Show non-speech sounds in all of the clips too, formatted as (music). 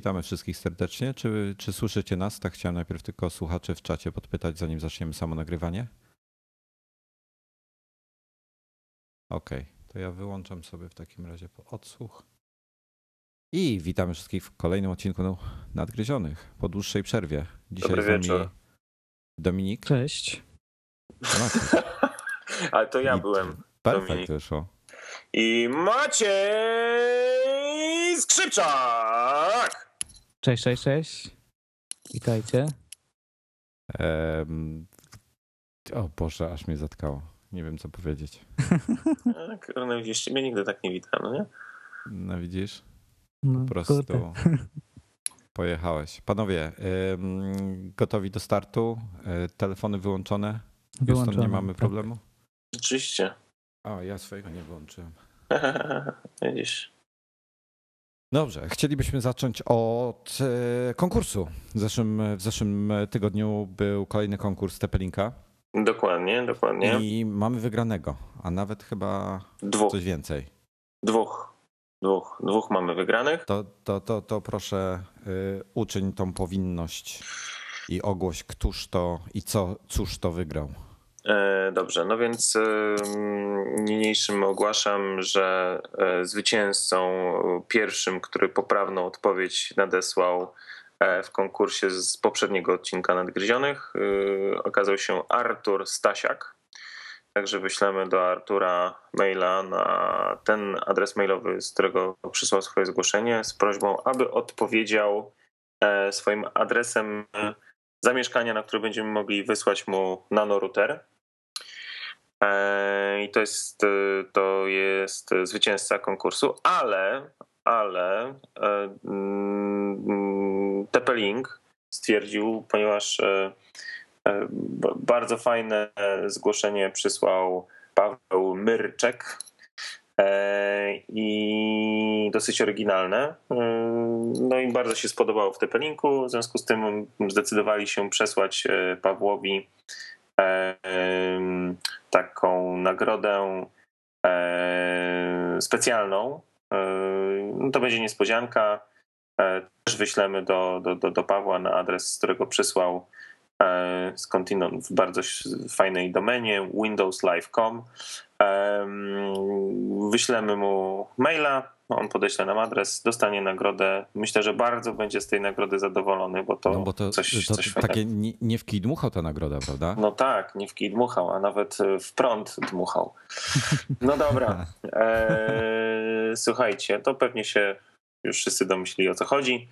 Witamy wszystkich serdecznie. Czy, czy słyszycie nas? Tak chciałem najpierw tylko słuchaczy w czacie podpytać, zanim zaczniemy samo nagrywanie. Okej, to ja wyłączam sobie w takim razie po odsłuch. I witamy wszystkich w kolejnym odcinku Nadgryzionych po dłuższej przerwie. Dzisiaj Dobry z nami wieczór. Dominik. Cześć. (laughs) Ale to ja I- byłem. Perfekt wyszło. I Maciej Skrzypczak! Cześć, cześć, cześć. Witajcie. Em, o Boże, aż mnie zatkało. Nie wiem co powiedzieć. Tak, no widzisz, ciebie nigdy tak nie witam, no nie? No widzisz? No, Po prostu kurde. (laughs) pojechałeś. Panowie, ym, gotowi do startu? Y, Telefony wyłączone? Wyłączone, nie mamy tak. problemu? Rzeczywiście. O, ja swojego nie wyłączyłem. (laughs) Widzisz. Dobrze, chcielibyśmy zacząć od e, konkursu. W zeszłym, w zeszłym tygodniu był kolejny konkurs Tepelinka Dokładnie, dokładnie. i mamy wygranego, a nawet chyba Dwóch, coś więcej. dwóch, dwóch, dwóch mamy wygranych. To, to, to, to proszę y, uczyń tą powinność i ogłoś, któż to i co, cóż to wygrał. E, dobrze, no więc e, niniejszym ogłaszam, że e, zwycięzcą pierwszym, który poprawną odpowiedź nadesłał w konkursie z poprzedniego odcinka Nadgryzionych okazał się Artur Stasiak. Także wyślemy do Artura maila na ten adres mailowy, z którego przysłał swoje zgłoszenie, z prośbą, aby odpowiedział swoim adresem e, zamieszkania, na który będziemy mogli wysłać mu nanorouter. E, I to jest, e, to jest zwycięzca konkursu, ale, ale e, mm, Tepelink stwierdził, ponieważ bardzo fajne zgłoszenie przysłał Paweł Myrczek i dosyć oryginalne. No i bardzo się spodobało w Tepelinku, w związku z tym zdecydowali się przesłać e, Pawłowi e, taką nagrodę e, specjalną. No to będzie niespodzianka. Też wyślemy do, do, do, Pawła na adres, z którego przysłał skądinąd w bardzo fajnej domenie windowslive.com. Em, Wyślemy mu maila, on podeśle nam adres, dostanie nagrodę. Myślę, że bardzo będzie z tej nagrody zadowolony, bo to, No bo to, coś, to coś takie nie, nie w kij dmuchał ta nagroda, prawda? No tak, nie w kij dmuchał, a nawet e, w prąd dmuchał. (laughs) No dobra. Eee, słuchajcie, to pewnie się już wszyscy domyślili o co chodzi,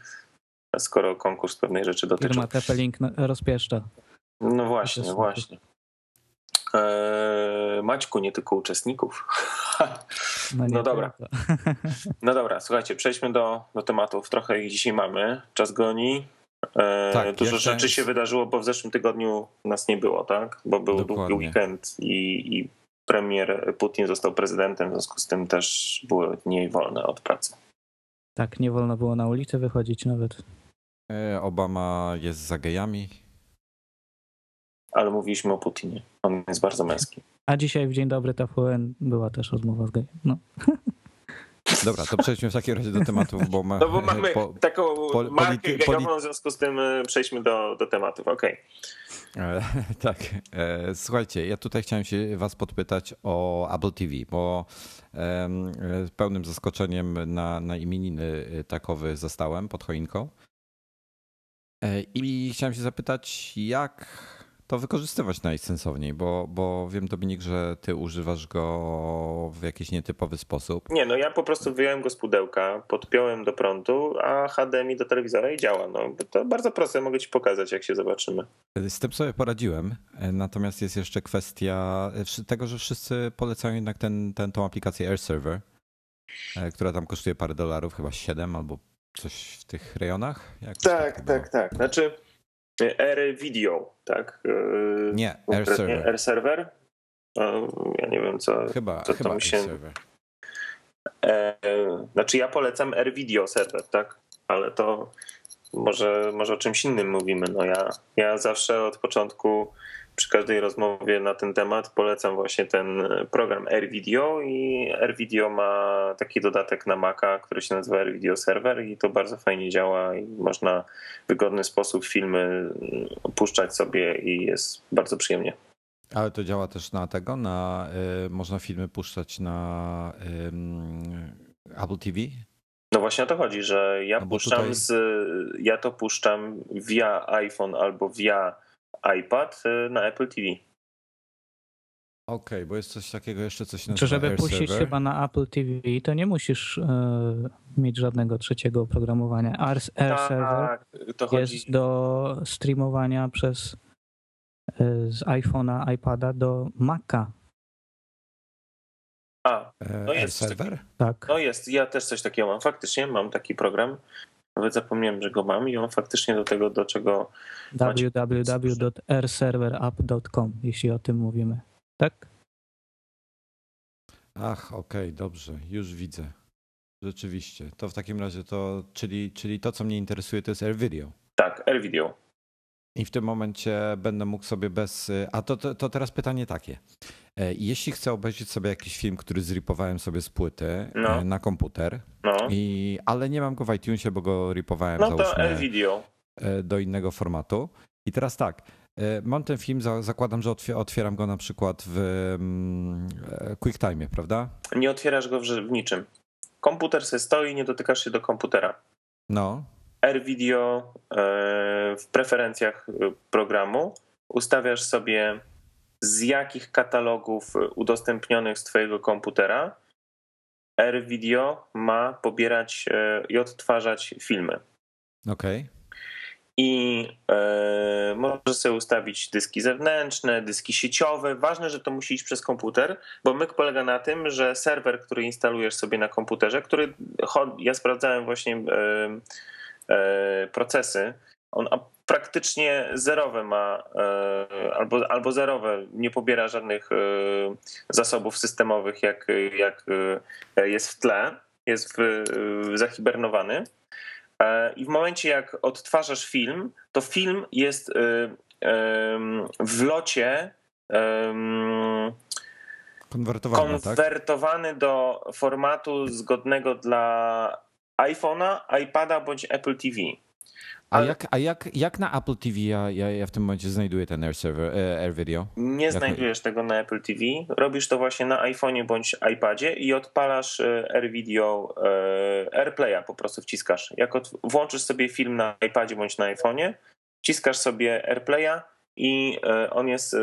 skoro konkurs pewnej rzeczy dotyczy. Firma Tepelink na- rozpieszcza. No właśnie, właśnie. Eee, Maćku, nie tylko uczestników. (laughs) No, No dobra. (laughs) No dobra, słuchajcie, przejdźmy do, do tematów. Trochę ich dzisiaj mamy. Czas goni. Eee, Tak, dużo jeszcze- rzeczy się wydarzyło, bo w zeszłym tygodniu nas nie było, tak? Bo był Dokładnie. długi weekend i, i premier Putin został prezydentem, w związku z tym też były dni wolne od pracy. Tak, nie wolno było na ulicę wychodzić nawet. E, Obama jest za gejami. Ale mówiliśmy o Putinie. On jest bardzo męski. A dzisiaj w Dzień Dobry TVN była też rozmowa z gejem. No. (laughs) Dobra, to przejdźmy w takim razie do tematów, bo, ma, No bo mamy po, taką poli- markę gejową, w związku z tym e, przejdźmy do, do tematów. Okej. E, (laughs) Tak. E, Słuchajcie, ja tutaj chciałem się Was podpytać o Apple TV, bo z pełnym zaskoczeniem na, na imieniny takowy zostałem pod choinką. I chciałem się zapytać, jak to wykorzystywać najsensowniej, bo, bo wiem Dominik, że ty używasz go w jakiś nietypowy sposób. Nie, no ja po prostu wyjąłem go z pudełka, podpiąłem do prądu, a HDMI do telewizora i działa. No, to bardzo proste, mogę ci pokazać, jak się zobaczymy. Z tym sobie poradziłem, natomiast jest jeszcze kwestia tego, że wszyscy polecają jednak ten, ten, tą aplikację Air Server, która tam kosztuje parę dolarów, chyba 7 albo coś w tych rejonach? Jakoś tak, tak, tak, tak. Znaczy Air Video, tak? Nie, Air Server. Air Server? No, ja nie wiem, co, chyba, co chyba tam się... Server. E, znaczy ja polecam Air Video Server, tak? Ale to może, może o czymś innym mówimy. No ja, ja zawsze od początku przy każdej rozmowie na ten temat polecam właśnie ten program AirVideo i AirVideo ma taki dodatek na Maca, który się nazywa AirVideo Server i to bardzo fajnie działa i można w wygodny sposób filmy puszczać sobie i jest bardzo przyjemnie. Ale to działa też na tego, na y, można filmy puszczać na y, Apple TV? No właśnie o to chodzi, że ja no puszczam tutaj... z, ja to puszczam via iPhone albo via iPad y, na Apple TV. Okej, okay, bo jest coś takiego jeszcze, coś nazywa Czy żeby Air puścić server? chyba na Apple TV, to nie musisz e, mieć żadnego trzeciego oprogramowania. Air, Air tak, Server jest chodzi... do streamowania przez e, z iPhone'a, iPada do Maca. A, e, no jest serwer? Tak. No jest, ja też coś takiego mam. Faktycznie mam taki program. Nawet zapomniałem, że go mam i on faktycznie do tego, do czego. www.airserverup.com, jeśli o tym mówimy. Tak? Ach, okej, okay, dobrze, już widzę. Rzeczywiście. To w takim razie to, czyli, czyli to, co mnie interesuje, to jest AirVideo. Tak, AirVideo. I w tym momencie będę mógł sobie bez. A to, to, to, teraz pytanie takie. E, jeśli chcę obejrzeć sobie jakiś film, który zripowałem sobie z płyty e, no. na komputer, no. i, ale nie mam go w iTunesie, bo go ripowałem no to video. E, do innego formatu. I teraz tak, mam ten film, zakładam, że otwieram go na przykład w mm, QuickTime, prawda? Nie otwierasz go w, w niczym. Komputer se stoi, nie dotykasz się do komputera. No. AirVideo w preferencjach programu ustawiasz sobie z jakich katalogów udostępnionych z Twojego komputera AirVideo ma pobierać e, i odtwarzać filmy. Okej. Okay. I e, możesz sobie ustawić dyski zewnętrzne, dyski sieciowe. Ważne, że to musi iść przez komputer, bo myk polega na tym, że serwer, który instalujesz sobie na komputerze, który ja sprawdzałem właśnie e, procesy, on praktycznie zerowe ma, e, albo, albo zerowe, nie pobiera żadnych e, zasobów systemowych, jak, jak e, jest w tle, jest w, zahibernowany. I w momencie, jak odtwarzasz film, to film jest w locie konwertowany, konwertowany tak? do formatu zgodnego dla iPhone'a, iPada bądź Apple TV. A, jak, a jak, jak na Apple TV ja, ja, ja w tym momencie znajduję ten Air, server, e, Air Video? Nie jak znajdujesz tego na Apple TV. Robisz to właśnie na iPhone'ie bądź iPadzie i odpalasz e, Air Video, e, AirPlaya po prostu wciskasz. Jak od, włączysz sobie film na iPadzie bądź na iPhone'ie, wciskasz sobie AirPlaya i on jest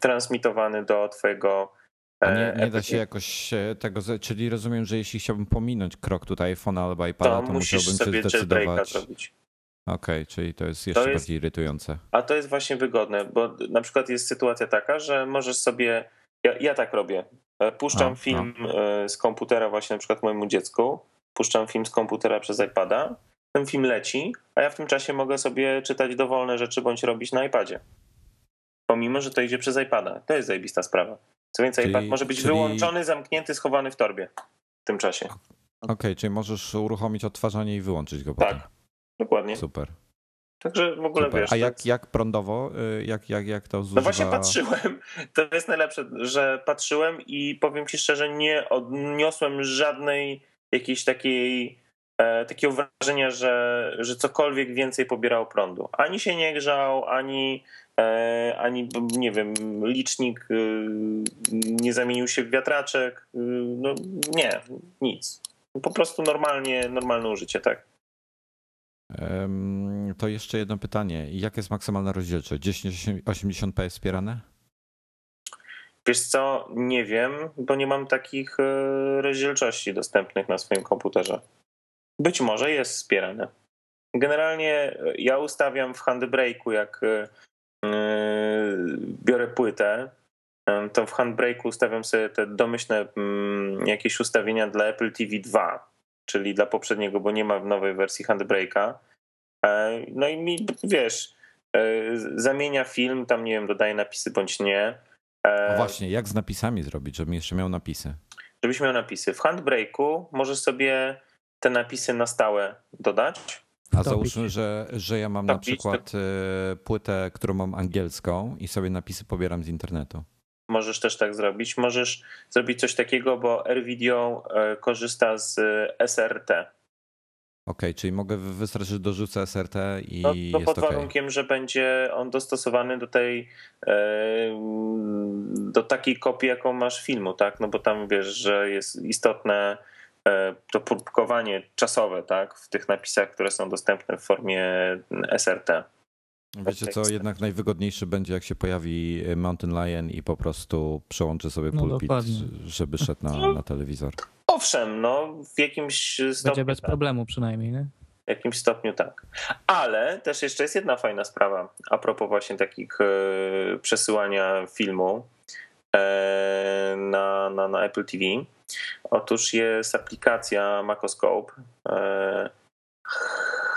transmitowany do twojego a nie, nie da się jakoś tego, czyli rozumiem, że jeśli chciałbym pominąć krok tutaj iPhone'a albo iPada, to, to musiałbym się zdecydować. Zrobić. Okej, okay, czyli to jest jeszcze to jest, bardziej irytujące. A to jest właśnie wygodne, bo na przykład jest sytuacja taka, że możesz sobie. Ja, ja tak robię. E, puszczam a, film a. E, z komputera, właśnie na przykład mojemu dziecku. Puszczam film z komputera przez iPada. Ten film leci, a ja w tym czasie mogę sobie czytać dowolne rzeczy bądź robić na iPadzie. Pomimo, że to idzie przez iPada. To jest zajebista sprawa. Co więcej, czyli, iPad może być czyli... wyłączony, zamknięty, schowany w torbie w tym czasie. Okej, okay, czyli możesz uruchomić odtwarzanie i wyłączyć go tak. potem. Dokładnie. Super. Także w ogóle Super. wiesz. A jak, jak prądowo, y, jak, jak, jak to zużywa? No właśnie patrzyłem. (laughs) To jest najlepsze, że patrzyłem i powiem ci szczerze, nie odniosłem żadnej jakiejś takiej e, takiego wrażenia, że, że cokolwiek więcej pobierało prądu. Ani się nie grzał, ani, e, ani nie wiem, licznik y, nie zamienił się w wiatraczek. Y, no nie, nic. Po prostu normalnie, normalne użycie, tak. To jeszcze jedno pytanie. Jak jest maksymalna rozdzielczość? 1080p jest wspierane? Wiesz co, nie wiem, bo nie mam takich e, rozdzielczości dostępnych na swoim komputerze. Być może jest wspierane. Generalnie e, ja ustawiam w handbrake'u, jak e, biorę płytę, to w handbrake'u ustawiam sobie te domyślne mm, jakieś ustawienia dla Apple TV 2, czyli dla poprzedniego, bo nie ma w nowej wersji handbrake'a. No i mi, wiesz, zamienia film, tam nie wiem, dodaje napisy bądź nie no właśnie, jak z napisami zrobić, żebym jeszcze miał napisy? Żebyś miał napisy. W Handbrake'u możesz sobie te napisy na stałe dodać. A załóżmy, że, że ja mam na przykład e, płytę, którą mam angielską i sobie napisy pobieram z internetu. Możesz też tak zrobić. Możesz zrobić coś takiego, bo AirVideo e, korzysta z SRT. Okej, okay, czyli mogę wystarczyć, że dorzucę SRT i no, to pod warunkiem, okay. że będzie on dostosowany do tej e, do takiej kopii, jaką masz filmu, tak? No bo tam wiesz, że jest istotne e, to próbkowanie czasowe, tak? W tych napisach, które są dostępne w formie SRT. Wiecie co, jednak najwygodniejszy będzie, jak się pojawi Mountain Lion i po prostu przełączy sobie no, pulpit, dokładnie. żeby szedł na, na telewizor. Owszem, no w jakimś stopniu. Będzie bez tak. problemu przynajmniej, nie? W jakimś stopniu tak. Ale też jeszcze jest jedna fajna sprawa a propos właśnie takich e, przesyłania filmu e, na, na, na Apple TV. Otóż jest aplikacja Macoscope. E,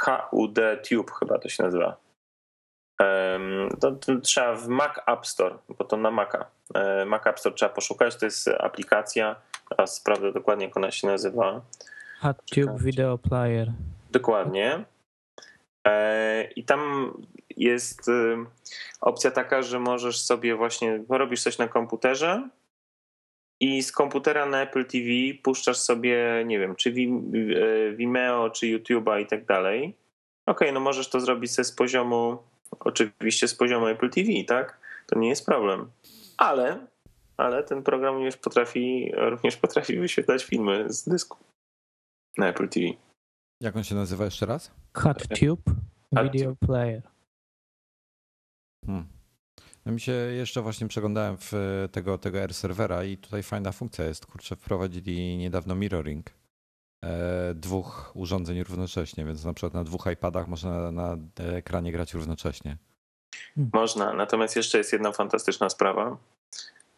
HUD Tube chyba to się nazywa. To, trzeba w Mac App Store, bo to na Maca. E, Mac App Store trzeba poszukać. To jest aplikacja Teraz sprawdzę dokładnie, jak ona się nazywa. HotTube Video Player. Dokładnie. E, I tam jest y, opcja taka, że możesz sobie właśnie, robisz coś na komputerze i z komputera na Apple TV puszczasz sobie, nie wiem, czy e, Vimeo, czy YouTube'a i tak dalej. Okej, okay, no możesz to zrobić sobie z poziomu, oczywiście z poziomu Apple TV, tak? To nie jest problem. Ale ale ten program również potrafi, również potrafi wyświetlać filmy z dysku na Apple TV. Jak on się nazywa jeszcze raz? CutTube Video Player. Hmm. No mi się jeszcze właśnie przeglądałem w tego, tego R serwera i tutaj fajna funkcja jest. Kurczę, wprowadzili niedawno mirroring dwóch urządzeń równocześnie, więc na przykład na dwóch iPadach można na, ekranie grać równocześnie. Hmm. Można, natomiast jeszcze jest jedna fantastyczna sprawa.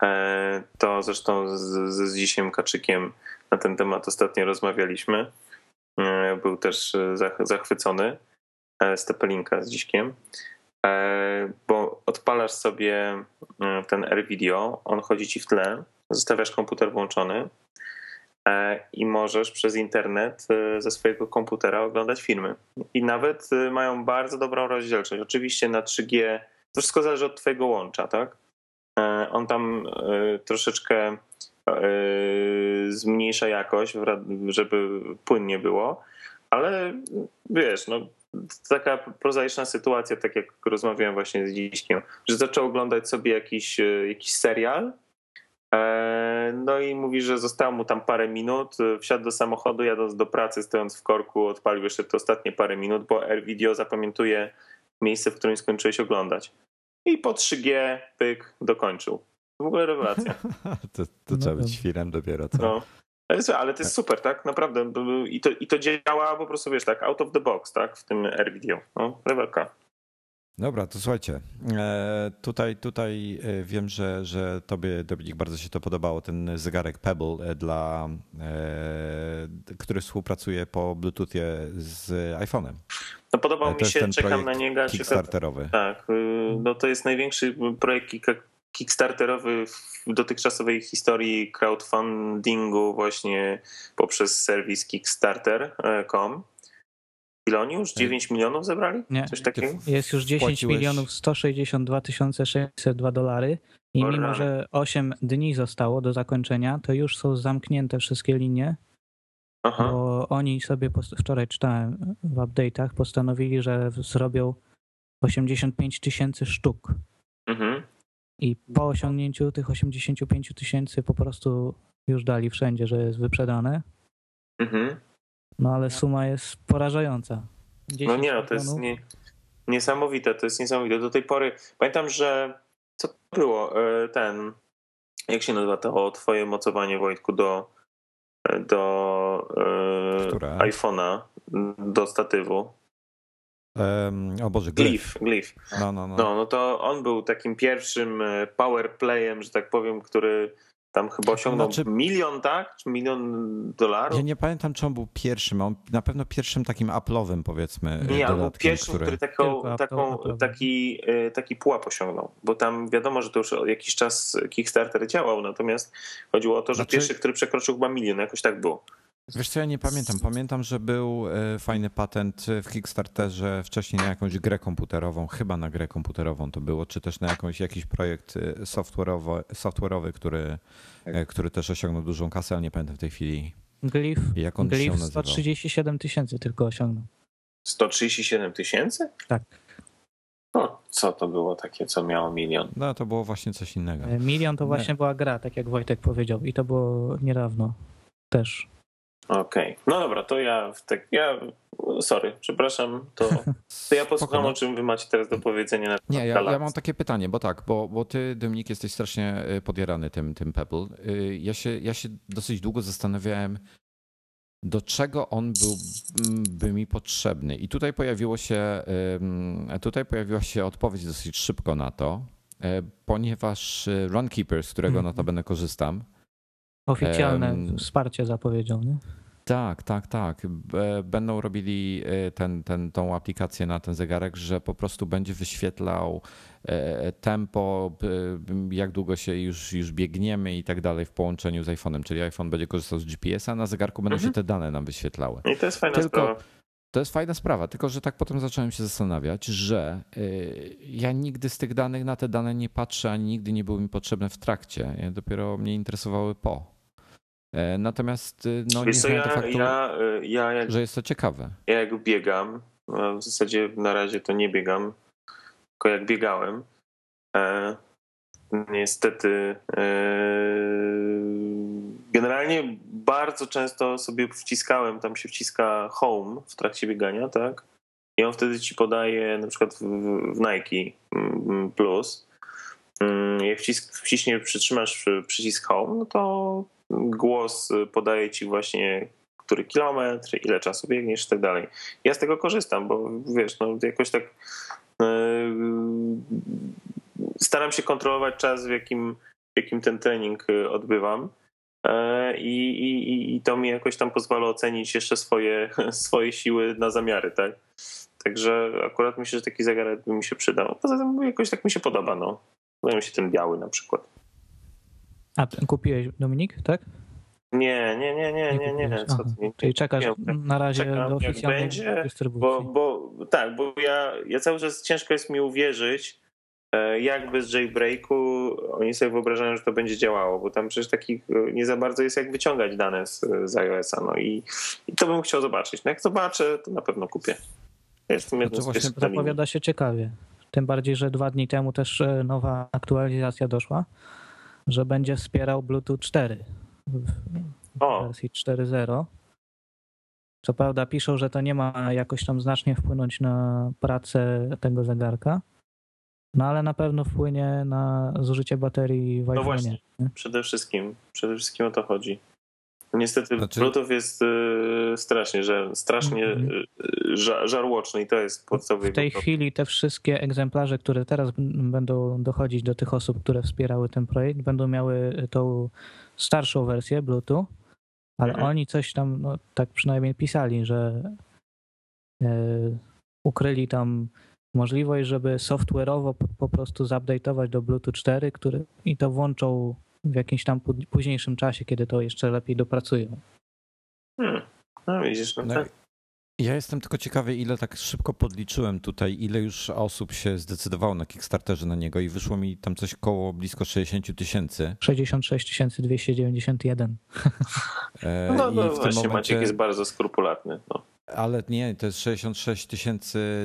E, to zresztą z, z Zisiem Kaczykiem na ten temat ostatnio rozmawialiśmy. E, był też e, zachwycony z Tepelinka z Dziśkiem, bo odpalasz sobie ten AirVideo, on chodzi ci w tle, zostawiasz komputer włączony i możesz przez internet ze swojego komputera oglądać filmy. I nawet mają bardzo dobrą rozdzielczość. Oczywiście na 3G, to wszystko zależy od twojego łącza, tak? E, on tam e, troszeczkę e, zmniejsza jakość, żeby płynnie było, ale wiesz, no taka prozaiczna sytuacja, tak jak rozmawiałem właśnie z Dziśkiem, że zaczął oglądać sobie jakiś, jakiś serial, no i mówi, że zostało mu tam parę minut, wsiadł do samochodu, jadąc do pracy, stojąc w korku, odpalił jeszcze te ostatnie parę minut, bo AirVideo zapamiętuje miejsce, w którym skończyłeś oglądać i po 3G pyk dokończył. W ogóle rewelacja. (laughs) to, to trzeba być świrem dopiero, co? No. Ale to jest super, tak? Naprawdę. I to, I to działa po prostu, wiesz, tak, out of the box, tak? W tym AirVideo. No, rewelka. Dobra, to słuchajcie. E, tutaj, tutaj e, wiem, że, że tobie, Dominik, bardzo się to podobało, ten zegarek Pebble, e, dla, który współpracuje po Bluetoothie z iPhone'em. No podobał mi się, czekam na niego. Kickstarterowy. Tak, y, no to jest największy projekt kickstarterowy w dotychczasowej historii crowdfundingu właśnie poprzez serwis kickstarter.com. Ile oni już? 9 milionów zebrali? Nie. Coś takiego? Jest już 10 Płaciłeś... milionów 162 602 dolary i mimo, że 8 dni zostało do zakończenia, to już są zamknięte wszystkie linie Aha. Bo oni sobie, wczoraj czytałem w update'ach, postanowili, że zrobią 85 tysięcy sztuk. Mhm. I po osiągnięciu tych 85 tysięcy po prostu już dali wszędzie, że jest wyprzedane. Mhm. No ale suma jest porażająca. No nie, no to jest nie, Niesamowite, to jest niesamowite. Do tej pory pamiętam, że co to było? E, ten, jak się nazywa to twoje mocowanie Wojtku do, do e, iPhone'a, do statywu? Um, o Boże, Glyph. Glyph. No, no, no. no, no to on był takim pierwszym e, power playem, że tak powiem, który tam chyba osiągnął znaczy, milion, tak? Czy milion dolarów? Ja nie pamiętam, czy on był pierwszym. On na pewno pierwszym takim Apple'owym, powiedzmy. Nie, albo pierwszym, który, który taką, taką, taki, e, taki pułap osiągnął. Bo tam wiadomo, że to już jakiś czas Kickstarter działał, natomiast chodziło o to, że znaczy... pierwszy, który przekroczył chyba milion, jakoś tak było. Wiesz co, ja nie pamiętam. Pamiętam, że był e, fajny patent w Kickstarterze wcześniej na jakąś grę komputerową, chyba na grę komputerową to było, czy też na jakąś, jakiś projekt e, software'owy, software'owy który, tak. e, który też osiągnął dużą kasę, ale nie pamiętam w tej chwili. Glyph, jak on Glyph 137 tysięcy tylko osiągnął. 137 tysięcy? Tak. No, co to było takie, co miało milion? No, to było właśnie coś innego. Milion to właśnie nie. była gra, tak jak Wojtek powiedział, i to było niedawno też. Okej, okay. no dobra, to ja, tak, ja sorry, przepraszam, to, (laughs) to ja posłucham o czym wy macie teraz do powiedzenia na Nie, ja, ja, mam takie pytanie, bo tak, bo, bo ty, Dominik, jesteś strasznie y, podjarany tym, tym Pebble. Y, ja się, ja się dosyć długo zastanawiałem, do czego on byłby mi potrzebny. I tutaj pojawiło się, tutaj pojawiła się odpowiedź dosyć szybko na to, y, ponieważ Runkeeper, z którego mm. notabene korzystam, Oficjalne um, wsparcie zapowiedzią, nie? Tak, tak, tak. Będą robili e, ten, ten, tą aplikację na ten zegarek, że po prostu będzie wyświetlał e, tempo, jak długo się już, już biegniemy i tak dalej w połączeniu z iPhone'em. Czyli iPhone będzie korzystał z GPS-a, na zegarku będą mhm. się te dane nam wyświetlały. I to jest fajna tylko, sprawa. To jest fajna sprawa, tylko że tak potem zacząłem się zastanawiać, że e, ja nigdy z tych danych na te dane nie patrzę, ani nigdy nie były mi potrzebne w trakcie. Dopiero mnie interesowały po. E, natomiast y, no, nie ja, faktu, ja, y, ja jak, że jest to ciekawe. Ja jak biegam, w zasadzie na razie to nie biegam, tylko jak biegałem, e, niestety e, generalnie bardzo często sobie wciskałem, tam się wciska home w trakcie biegania, tak? I on wtedy ci podaje na przykład w, w Nike mm, Plus. Mm, jak wcisk, wciśnie, przytrzymasz przycisk home, no to głos podaje ci właśnie który kilometr, ile czasu biegniesz i tak dalej. Ja z tego korzystam, bo wiesz, no jakoś tak yy, staram się kontrolować czas, w jakim, w jakim ten trening e, odbywam. E, I, i, I to mi jakoś tam pozwala ocenić jeszcze swoje, (laughs) swoje siły na zamiary, tak? Także akurat myślę, że taki zegarek by mi się przydał. Poza tym jakoś tak mi się podoba, no. Podoba mi się ten biały na przykład. A kupiłeś Dominik, tak? Nie, nie, nie, nie, nie, nie. nie. Co ty, Czyli czekasz nie, na razie czekam, do oficjalnej będzie, dystrybucji. Bo, bo tak, bo ja, ja cały czas ciężko jest mi uwierzyć, e, jak bez jailbreaku oni sobie wyobrażają, że to będzie działało, bo tam przecież takich nie za bardzo jest jak wyciągać dane z, z iOS-a. No i, i to bym chciał zobaczyć. No jak zobaczę, to na pewno kupię. Jestem no to właśnie zapowiada się ciekawie. Tym bardziej, że dwa dni temu też e, nowa aktualizacja doszła że będzie wspierał Bluetooth 4 w o. wersji 4.0. Co prawda piszą, że to nie ma jakoś tam znacznie wpłynąć na pracę tego zegarka, no ale na pewno wpłynie na zużycie baterii w iPhone'ie. No właśnie, przede wszystkim, przede wszystkim o to chodzi. Niestety znaczy... Bluetooth jest y, strasznie, że, strasznie mm -hmm. żarłoczny i to jest podstawowy W tej chwili te wszystkie egzemplarze, które teraz będą dochodzić do tych osób, które wspierały ten projekt, będą miały tą starszą wersję Bluetooth, ale mm -hmm. oni coś tam, no, tak przynajmniej pisali, że y, ukryli tam możliwość, żeby software'owo po, po prostu zupdate'ować do Bluetooth 4, który, i to włączą w jakimś tam późniejszym czasie, kiedy to jeszcze lepiej dopracują. Hmm. No widzisz, no, no tak. Ja jestem tylko ciekawy, ile tak szybko podliczyłem tutaj, ile już osób się zdecydowało na Kickstarterze na niego i wyszło mi tam coś koło blisko 60 tysięcy. 66 291. E, no, no właśnie, momencie... Maciek jest bardzo skrupulatny. No. Ale nie, to jest 66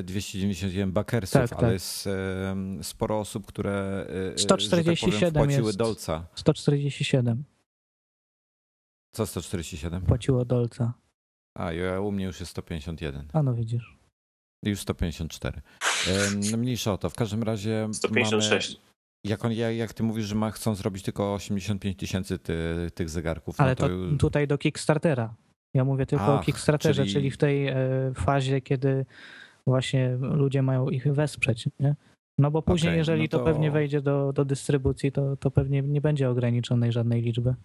291 bakersów, tak, ale tak. jest um, sporo osób, które 147 e, tak powiem, płaciły jest. dolca. 147. Co 147? Płaciło dolca. A, ja, u mnie już jest 151. A no widzisz. Już 154. No mniejsza o to. W każdym razie. 156. Mamy, jak, on, jak ty mówisz, że ma, chcą zrobić tylko 85 tysięcy ty, tych zegarków. No Ale no to, to, tutaj do Kickstartera. Ja mówię tylko Ach, o Kickstarterze, czyli... czyli w tej e, fazie, kiedy właśnie ludzie mają ich wesprzeć. Nie? No bo później, okay, jeżeli no to... to... pewnie wejdzie do, do dystrybucji, to, to pewnie nie będzie ograniczonej żadnej liczby.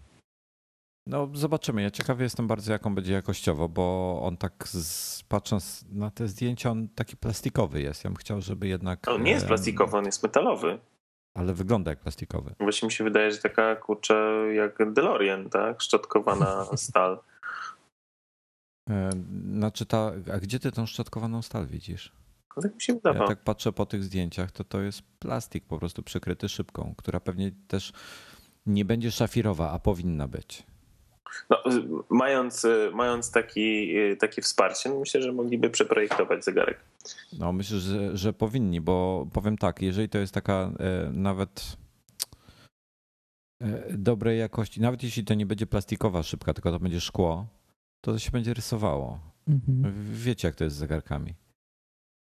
No zobaczymy. Ja ciekawy jestem bardzo, jaką będzie jakościowo, bo on tak z, patrząc na te zdjęcia, on taki plastikowy jest. Ja bym chciał, żeby jednak... On nie jest plastikowy, on jest metalowy. Ale wygląda jak plastikowy. Właśnie mi się wydaje, że taka kurczę jak DeLorean, tak? Szczotkowana (laughs) stal. E, znaczy ta, a gdzie ty tą szczotkowaną stal widzisz? No tak mi się. Ja tak patrzę po tych zdjęciach, to to jest plastik po prostu przykryty szybką, która pewnie też nie będzie szafirowa, a powinna być. No, mając, mając taki, takie wsparcie, no myślę, że mogliby przeprojektować zegarek. No myślę, że, że powinni, bo powiem tak, jeżeli to jest taka e, nawet e, dobrej jakości, nawet jeśli to nie będzie plastikowa szybka, tylko to będzie szkło, to się będzie rysowało. Mhm. Wiecie, jak to jest z zegarkami.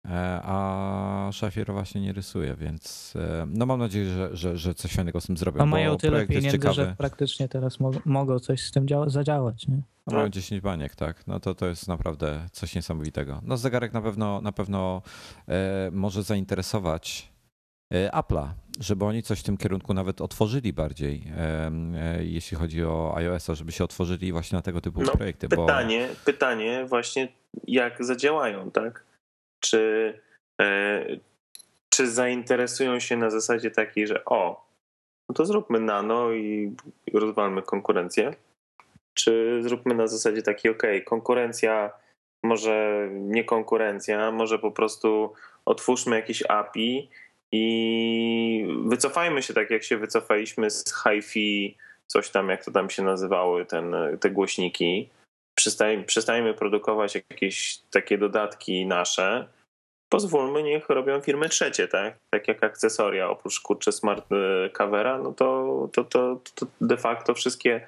E, a Szafier właśnie nie rysuje, więc e, no mam nadzieję, że, że, że coś fajnego z tym zrobią. A mają tyle pieniędzy, że praktycznie teraz mo mogą coś z tym zadziałać. Nie? No mają 10 baniek, tak. No to to jest naprawdę coś niesamowitego. No zegarek na pewno, na pewno e, może zainteresować Apple'a, żeby oni coś w tym kierunku nawet otworzyli bardziej, e, jeśli chodzi o iOS-a, żeby się otworzyli właśnie na tego typu no, projekty. Pytanie, bo... pytanie właśnie jak zadziałają, tak? czy, e, czy zainteresują się na zasadzie takiej, że o, no to zróbmy nano i rozwalmy konkurencję, czy zróbmy na zasadzie takiej, ok, konkurencja, może nie konkurencja, może po prostu otwórzmy jakieś API i wycofajmy się tak, jak się wycofaliśmy z HiFi, coś tam, jak to tam się nazywały, ten, te głośniki. Przestań, przestańmy produkować jakieś takie dodatki nasze, pozwólmy, niech robią firmy trzecie, tak? Tak jak akcesoria, oprócz kurczę smart e, covera, no to, to, to, to de facto wszystkie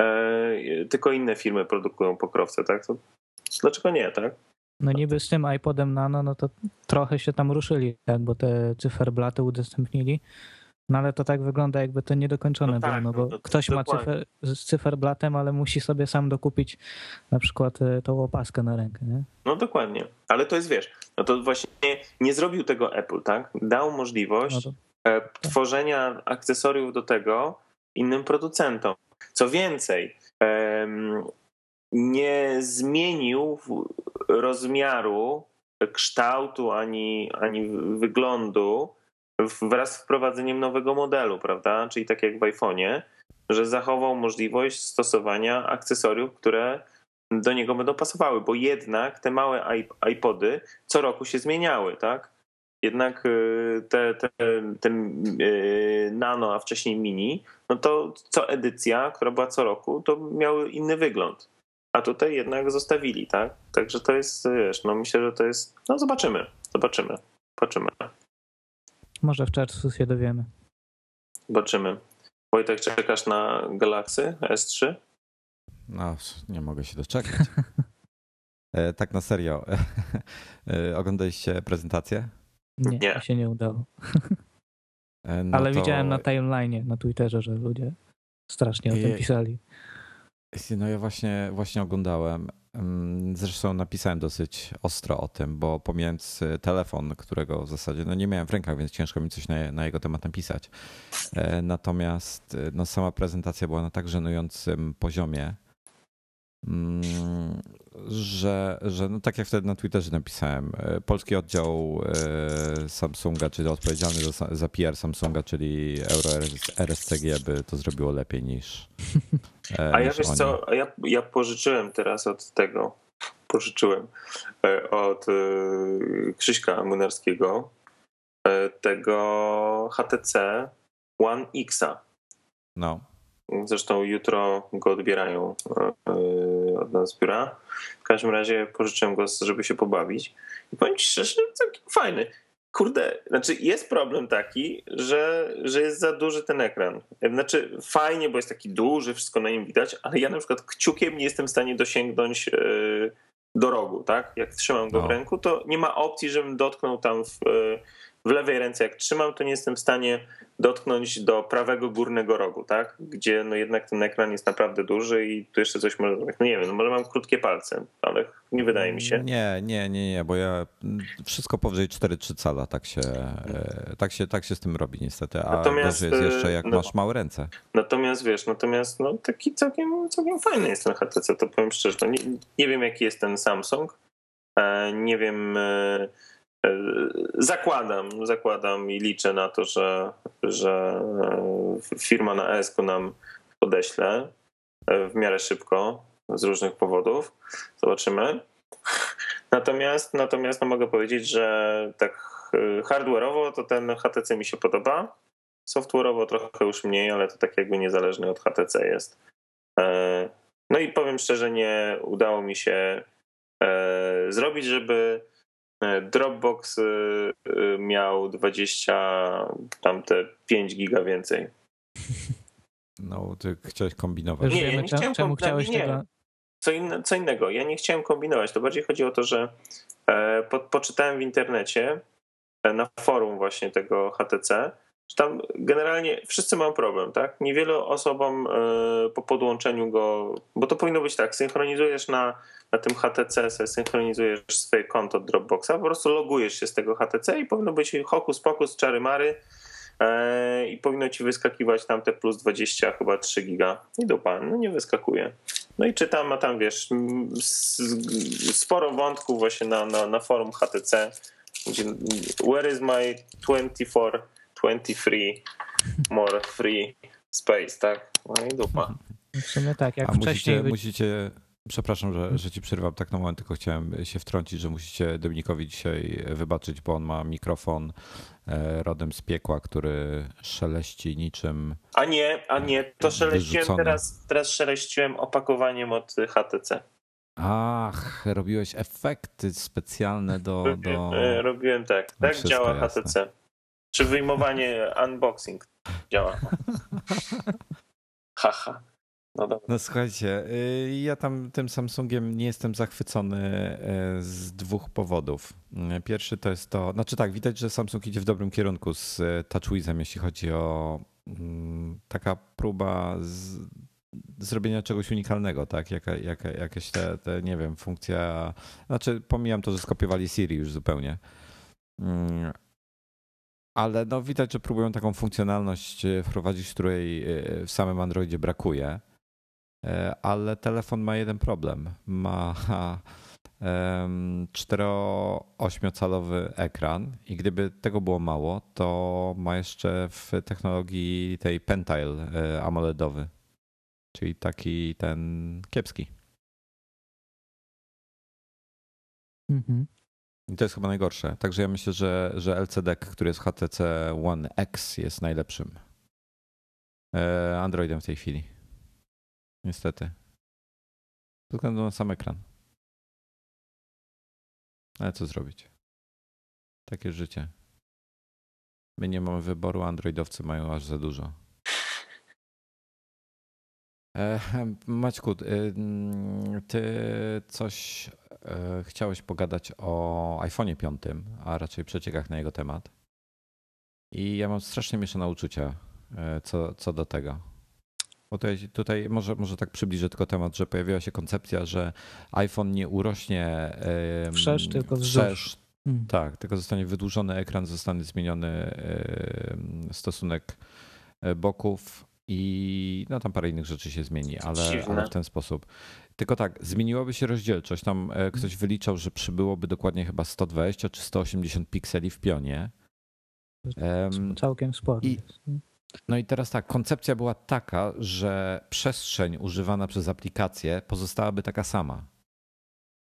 e, tylko inne firmy produkują pokrowce, tak? To dlaczego nie, tak? No niby z tym iPodem Nano, no to trochę się tam ruszyli, tak? Bo te cyferblaty udostępnili. No ale to tak wygląda, jakby to niedokończone no było, tak, no bo no ktoś ma cyfer, z cyferblatem, ale musi sobie sam dokupić na przykład e, tą opaskę na rękę, nie? No dokładnie, ale to jest, wiesz, no to właśnie nie zrobił tego Apple, tak? Dał możliwość no to... E, tworzenia akcesoriów do tego innym producentom. Co więcej, nie zmienił rozmiaru, kształtu ani, ani wyglądu wraz z wprowadzeniem nowego modelu, prawda? Czyli tak jak w iPhone'ie, że zachował możliwość stosowania akcesoriów, które do niego będą pasowały, bo jednak te małe iPody co roku się zmieniały, tak? Jednak y, te, te, ten y, nano, a wcześniej mini, no to co edycja, która była co roku, to miały inny wygląd. A tutaj jednak zostawili, tak? Także to jest, wiesz, no myślę, że to jest, no zobaczymy, zobaczymy, zobaczymy. Może w czerwcu się dowiemy. Zobaczymy. Wojtek, czekasz na Galaxy S3? No, nie mogę się doczekać. (laughs) e, tak na serio. (laughs) E, oglądaliście prezentację? Nie, nie. się nie udało. E, no Ale to... widziałem na timeline, na Twitterze, że ludzie strasznie o tym pisali. No ja właśnie, właśnie oglądałem. Zresztą napisałem dosyć ostro o tym, bo pomijając y, telefon, którego w zasadzie no nie miałem w rękach, więc ciężko mi coś na, na jego temat napisać. E, natomiast y, no sama prezentacja była na tak żenującym poziomie, mm, że, że no tak jak wtedy na Twitterze napisałem, e, polski oddział Samsunga, czyli odpowiedzialny za, za PR Samsunga, czyli Euro RSCG by to zrobiło lepiej niż. (laughs) E, a ja wiesz oni. co, ja, ja pożyczyłem teraz od tego, pożyczyłem od Krzyśka Młynarskiego tego HTC One Xa. No. Zresztą jutro go odbierają od nas z biura. W każdym razie pożyczyłem go, żeby się pobawić. I powiem ci szczerze, całkiem fajny. Kurde, znaczy jest problem taki, że, że jest za duży ten ekran. Znaczy fajnie, bo jest taki duży, wszystko na nim widać, ale ja na przykład kciukiem nie jestem w stanie dosięgnąć e, do rogu, tak? Jak trzymam go no. w ręku, to nie ma opcji, żebym dotknął tam w, w lewej ręce. Jak trzymam, to nie jestem w stanie dotknąć do prawego górnego rogu, tak? Gdzie no jednak ten ekran jest naprawdę duży i tu jeszcze coś może, no nie wiem, no może mam krótkie palce, ale nie wydaje mi się. Nie, nie, nie, nie, bo ja wszystko powyżej 4-3 cala tak się, e, tak się, tak się z tym robi niestety, a natomiast, jest jeszcze jak no, masz małe ręce. Natomiast wiesz, natomiast no taki całkiem, całkiem fajny jest ten HTC, to powiem szczerze, nie, nie wiem jaki jest ten Samsung, e, nie wiem E, zakładam, zakładam i liczę na to, że, że e, firma na ESCO nam podeśle e, w miarę szybko z różnych powodów. Zobaczymy. Natomiast, natomiast no mogę powiedzieć, że tak hardware'owo to ten HTC mi się podoba. Software'owo trochę już mniej, ale to tak jakby niezależny od HTC jest. No i powiem szczerze, nie udało mi się zrobić, żeby E, Dropbox e, e, miał 20, tamte 5 giga więcej. No, ty chciałeś kombinować. Nie, ja nie chciałem czemu chciałeś nie. tego? Co, inne, co innego. Ja nie chciałem kombinować. To bardziej chodzi o to, że po, poczytałem w internecie na forum właśnie tego HTC, że tam generalnie wszyscy mają problem, tak? Niewielu osobom po podłączeniu go, bo to powinno być tak, synchronizujesz na na tym HTC sobie synchronizujesz swoje konto Dropboxa, po prostu logujesz się z tego HTC i powinno być hokus pokus, czary mary e, i powinno ci wyskakiwać tam te plus 20, chyba 3 giga i dupa, no nie wyskakuje. No i czytam, a tam wiesz, sporo wątków właśnie na, na, na forum HTC, gdzie where is my 24, 23 more free space, tak? No i dupa. W sumie tak, jak a wcześniej... Musicie, musicie Przepraszam, że, że ci przerwam tak na moment, tylko chciałem się wtrącić, że musicie Dominikowi dzisiaj wybaczyć, bo on ma mikrofon e, rodem z piekła, który szeleści niczym. A nie, a nie, to szeleściłem teraz, teraz szeleściłem opakowaniem od HTC. Ach, robiłeś efekty specjalne do. (laughs) do... E, robiłem tak. Tak działa jasne. HTC. Czy wyjmowanie (laughs) unboxing działa. (laughs) Haha. No, no słuchajcie, y, ja tam tym Samsungiem nie jestem zachwycony y, z dwóch powodów. Pierwszy to jest to, znaczy tak, widać, że Samsung idzie w dobrym kierunku z TouchWizem, jeśli chodzi o mm, taka próba z, zrobienia czegoś unikalnego, tak? Jaka, jaka, jakieś te, te, nie wiem, funkcja. Znaczy, pomijam to, że skopiowali Siri już zupełnie. Mm, ale no widać, że próbują taką funkcjonalność wprowadzić, której w samym Androidzie brakuje. E, ale telefon ma jeden problem. Ma (laughs) 4-8-calowy ekran i gdyby tego było mało, to ma jeszcze w technologii tej Pentile e, AMOLEDowy, czyli taki ten kiepski. Mhm. I to jest chyba najgorsze. Także ja myślę, że, że LCD, który jest HTC One X jest najlepszym e, Androidem w tej chwili. Niestety. Ze względu na sam ekran. Ale co zrobić? Takie życie. My nie mamy wyboru, androidowcy mają aż za dużo. E, Maćku, ty coś e, chciałeś pogadać o iPhone'ie 5, a raczej przeciekach na jego temat. I ja mam strasznie mieszane uczucia e, co, co do tego. Bo tutaj, tutaj może, może tak przybliżę tylko temat, że pojawiła się koncepcja, że iPhone nie urośnie wszerz, tylko wzdłuż. Hmm. Tak, tylko zostanie wydłużony ekran, zostanie zmieniony stosunek e, boków i no tam parę innych rzeczy się zmieni, ale, ale w ten sposób. Tylko tak, zmieniłaby się rozdzielczość. Tam e, ktoś wyliczał, że przybyłoby dokładnie chyba 120 czy 180 pikseli w pionie. Całkiem sporo. I, no i teraz tak, koncepcja była taka, że przestrzeń używana przez aplikację pozostałaby taka sama.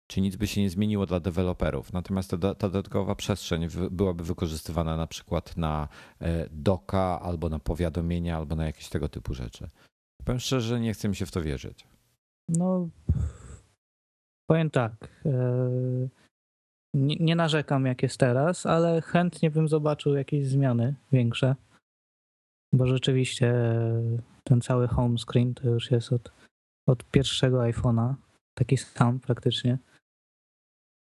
Czyli nic by się nie zmieniło dla deweloperów. Natomiast ta, ta dodatkowa przestrzeń byłaby wykorzystywana na przykład na e, doka, albo na powiadomienia, albo na jakieś tego typu rzeczy. Powiem szczerze, nie chcę mi się w to wierzyć. No, powiem tak. E, nie, nie narzekam, jak jest teraz, ale chętnie bym zobaczył jakieś zmiany większe. Bo rzeczywiście ten cały home screen to już jest od, od pierwszego iPhone'a. Taki sam praktycznie.